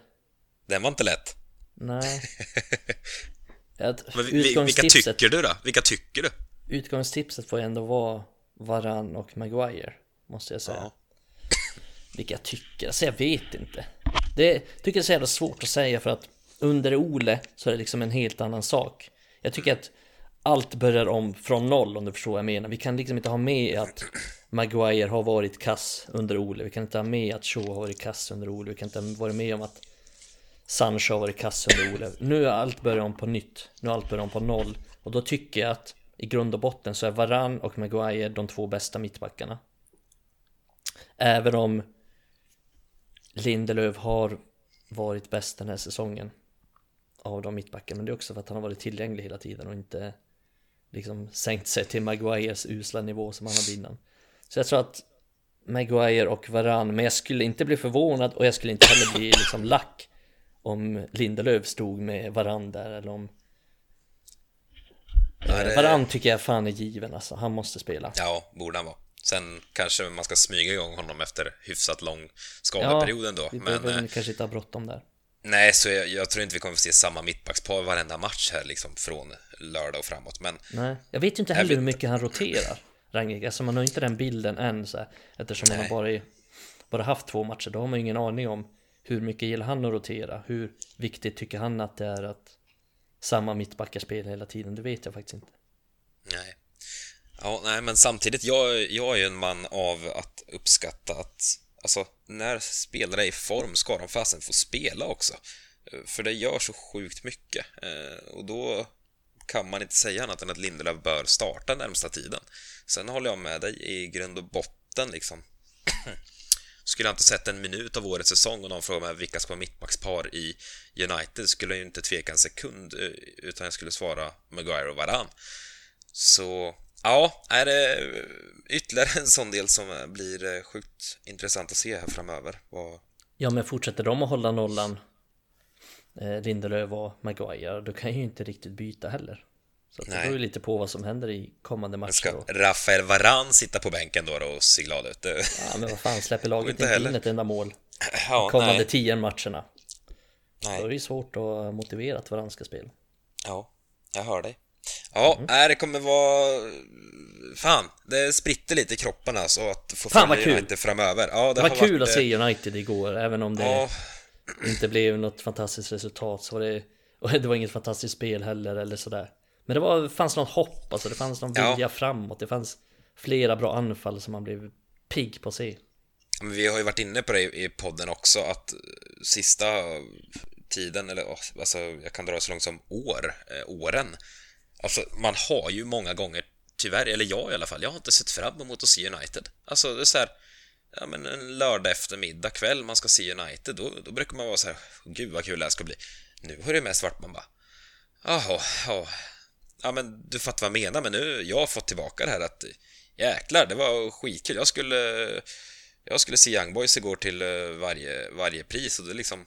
Den var inte lätt. Nej. Men vi- vi, vilka tycker du då? Vilka tycker du? utgångstipset får ändå vara Varann och Maguire, måste jag säga. Ja. Vilka jag tycker? Alltså jag vet inte. Det tycker jag är så jävla svårt att säga för att under Ole så är det liksom en helt annan sak. Jag tycker att allt börjar om från noll om du förstår vad jag menar. Vi kan liksom inte ha med att Maguire har varit kass under Ole. Vi kan inte ha med att Shaw har varit kass under Ole. Vi kan inte ha varit med om att Sancho har varit kass under Ole. Nu är allt börjat om på nytt. Nu är allt börjat om på noll. Och då tycker jag att i grund och botten så är Varann och Maguire de två bästa mittbackarna. Även om Lindelöf har varit bäst den här säsongen av de mittbackarna. Men det är också för att han har varit tillgänglig hela tiden och inte liksom sänkt sig till Maguires usla nivå som han hade innan. Så jag tror att Maguire och Varann, men jag skulle inte bli förvånad och jag skulle inte heller bli liksom lack om Lindelöf stod med Varann där eller om Ja, det- Varann tycker jag fan är given alltså, han måste spela. Ja, borde han vara. Sen kanske man ska smyga igång honom efter hyfsat lång skadeperiod ändå. vi Men behöver eh, kanske inte ha bråttom där. nej, så jag, jag tror inte vi kommer få se samma mittbackspar varenda match här liksom från lördag och framåt. Men Nej, jag vet ju inte heller vet hur mycket han roterar Rangnick, alltså man har inte den bilden än så här, Eftersom man Nej. har bara, bara haft två matcher, då har man ju ingen aning om Hur mycket gillar han att rotera? Hur viktigt tycker han att det är att samma mittbackarspel hela tiden? Det vet jag faktiskt inte nej. Ja, nej, men samtidigt, jag, jag är ju en man av att uppskatta att Alltså, när spelare är i form ska de fasen få spela också. För det gör så sjukt mycket. Eh, och då kan man inte säga annat än att Lindelöf bör starta närmsta tiden. Sen håller jag med dig i grund och botten liksom. Skulle jag inte sett en minut av årets säsong och någon frågar mig vilka ska vara mittbackspar i United skulle jag ju inte tveka en sekund eh, utan jag skulle svara Maguire och Varann. Så ja, är det ytterligare en sån del som eh, blir eh, sjukt intressant att se här framöver. Vad... Ja men fortsätter de att hålla nollan Lindelöf och Maguire, då kan jag ju inte riktigt byta heller så att det Nej. beror ju lite på vad som händer i kommande matcher Ska Rafael Varan sitta på bänken då, då och se glad ut? Ja men vad fan, släpper laget Inte inte, in ett enda mål Ja, Kommande nej, tio matcherna Då är nej. det ju svårt att motivera att varandra ska spela Ja, jag hör dig. Ja, nej, det kommer vara... Fan, det spritter lite i kroppen alltså att få Fan, följa. United framöver. Ja, det, var kul varit, att eh, se United igår, även om det Ja, inte blev något fantastiskt resultat så var det, och det var inget fantastiskt spel heller eller sådär Men det var, fanns något hopp, alltså det fanns någon Ja. vilja framåt, det fanns flera bra anfall som man blev pigg på att se men vi har ju varit inne på det i podden också att sista tiden, eller alltså jag kan dra så långt som år, eh, åren. Alltså man har ju många gånger, tyvärr, eller jag i alla fall, jag har inte sett fram emot att se United. Alltså det är så här, ja men en lördag eftermiddag kväll man ska se United, då, då brukar man vara så här, gud vad kul det här ska bli. Nu har det mest varit man bara, jaha, ja, ja men du fattar vad jag menar, men nu, jag har fått tillbaka det här att jäklar, det var skitkul. Jag skulle, jag skulle se Young Boys igår till eh, varje, varje pris och det liksom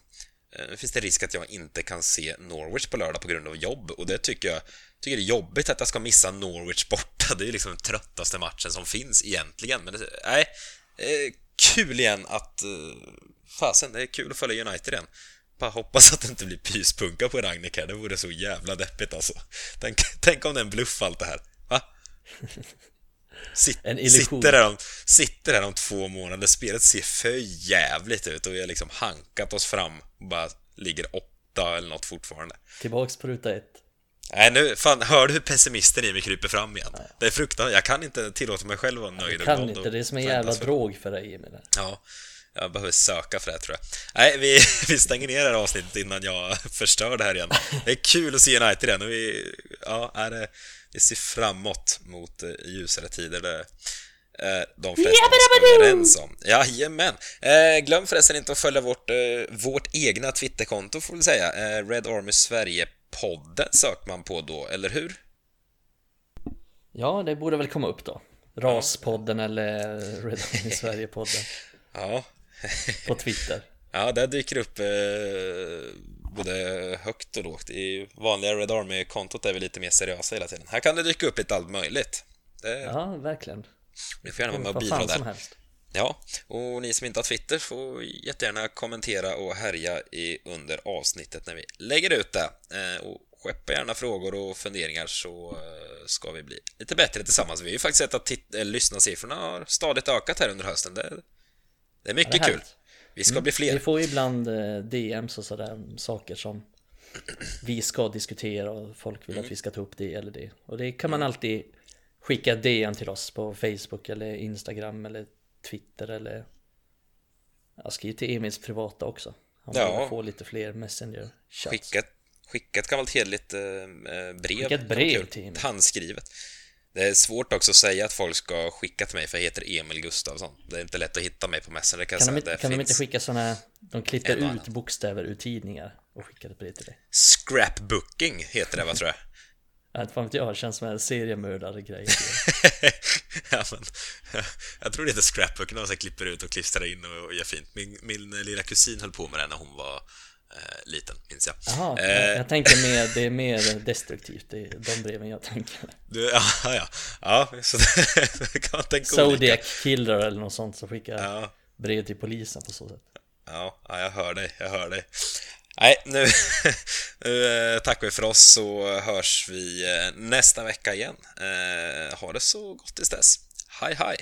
eh, nu finns det risk att jag inte kan se Norwich på lördag på grund av jobb och det tycker jag tycker det är jobbigt att jag ska missa Norwich borta. Det är liksom den tröttaste matchen som finns egentligen. Men det, nej, kul igen att... Eh, fasen, det är kul att följa United igen. Bara hoppas att det inte blir pyspunka på Ragnik här. Det vore så jävla deppigt alltså. Tänk, tänk om det är en bluff allt det här. Va? Sitt. Sitter här, om, sitter här om två månader, spelet ser för jävligt ut och vi har liksom hankat oss fram och bara ligger åtta eller något fortfarande. Tillbaks på ruta ett. Nej, nu, fan, hör du hur pessimisten i mig kryper fram igen? Nej. Det är fruktansvärt, jag kan inte tillåta mig själv att vara nöjd och glad. kan inte, det är som en jävla drog för dig, Emil. Ja, jag behöver söka för det tror jag. Nej, vi, vi stänger ner det här avsnittet innan jag förstör det här igen. Det är kul att se United igen och vi, ja, är det, vi ser framåt mot eh, ljusare tider. Det, eh, de flesta är överens om. Jajamän! Eh, glöm förresten inte att följa vårt, eh, vårt egna Twitterkonto får vi säga. Eh, Red Army Sverige-podden söker man på då, eller hur? Ja, det borde väl komma upp då. Raspodden eller Red Army Sverige-podden. ja. På Twitter. Ja, där dyker upp eh, både högt och lågt. I vanliga Red Army-kontot är vi lite mer seriösa hela tiden. Här kan det dyka upp lite allt möjligt. Det... Ja, verkligen. Ni får gärna vara med och bidra där. Ja, och ni som inte har Twitter får jättegärna kommentera och härja i under avsnittet när vi lägger ut det. Eh, och skeppa gärna frågor och funderingar så eh, ska vi bli lite bättre tillsammans. Vi har ju faktiskt sett att titt- lyssnarsiffrorna har stadigt ökat här under hösten. Det, det är mycket det kul. Vi ska mm. bli fler. Vi får ibland eh, DMs och sådär, saker som vi ska diskutera och folk vill mm. att vi ska ta upp det eller det. Och det kan man mm. alltid skicka DM till oss på Facebook eller Instagram eller Twitter eller jag skriv till Emils privata också. Han ja. få lite fler messenger chats. Skicka, skicka ett gammalt hederligt äh, brev. Skicka ett brev till Emil. Handskrivet. Det är svårt också att säga att folk ska skicka till mig för jag heter Emil Gustavsson. Det är inte lätt att hitta mig på Messenger kan, kan, de, inte, kan de inte skicka sådana, de klipper ut bokstäver ur tidningar och skickar brev till dig? Scrapbooking heter det va tror jag? Ja, inte fan vet jag, det känns som en seriemördare grej. ja, men, jag tror det heter scrapbooking, de klipper ut och klistrar in och, och gör fint. Min, min lilla kusin höll på med det när hon var eh, liten, minns jag. Jaha, eh, jag tänker mer, det är mer destruktivt, det är de breven jag tänker. Du, ja, ja, ja, så det kan man tänka Zodiac Killer eller något sånt som skickar ja. brev till polisen på så sätt. Ja, ja, jag hör dig, jag hör dig. Nej, nu, nu eh, tackar vi för oss så hörs vi eh, nästa vecka igen. Eh, ha det så gott tills dess. Hej, hej!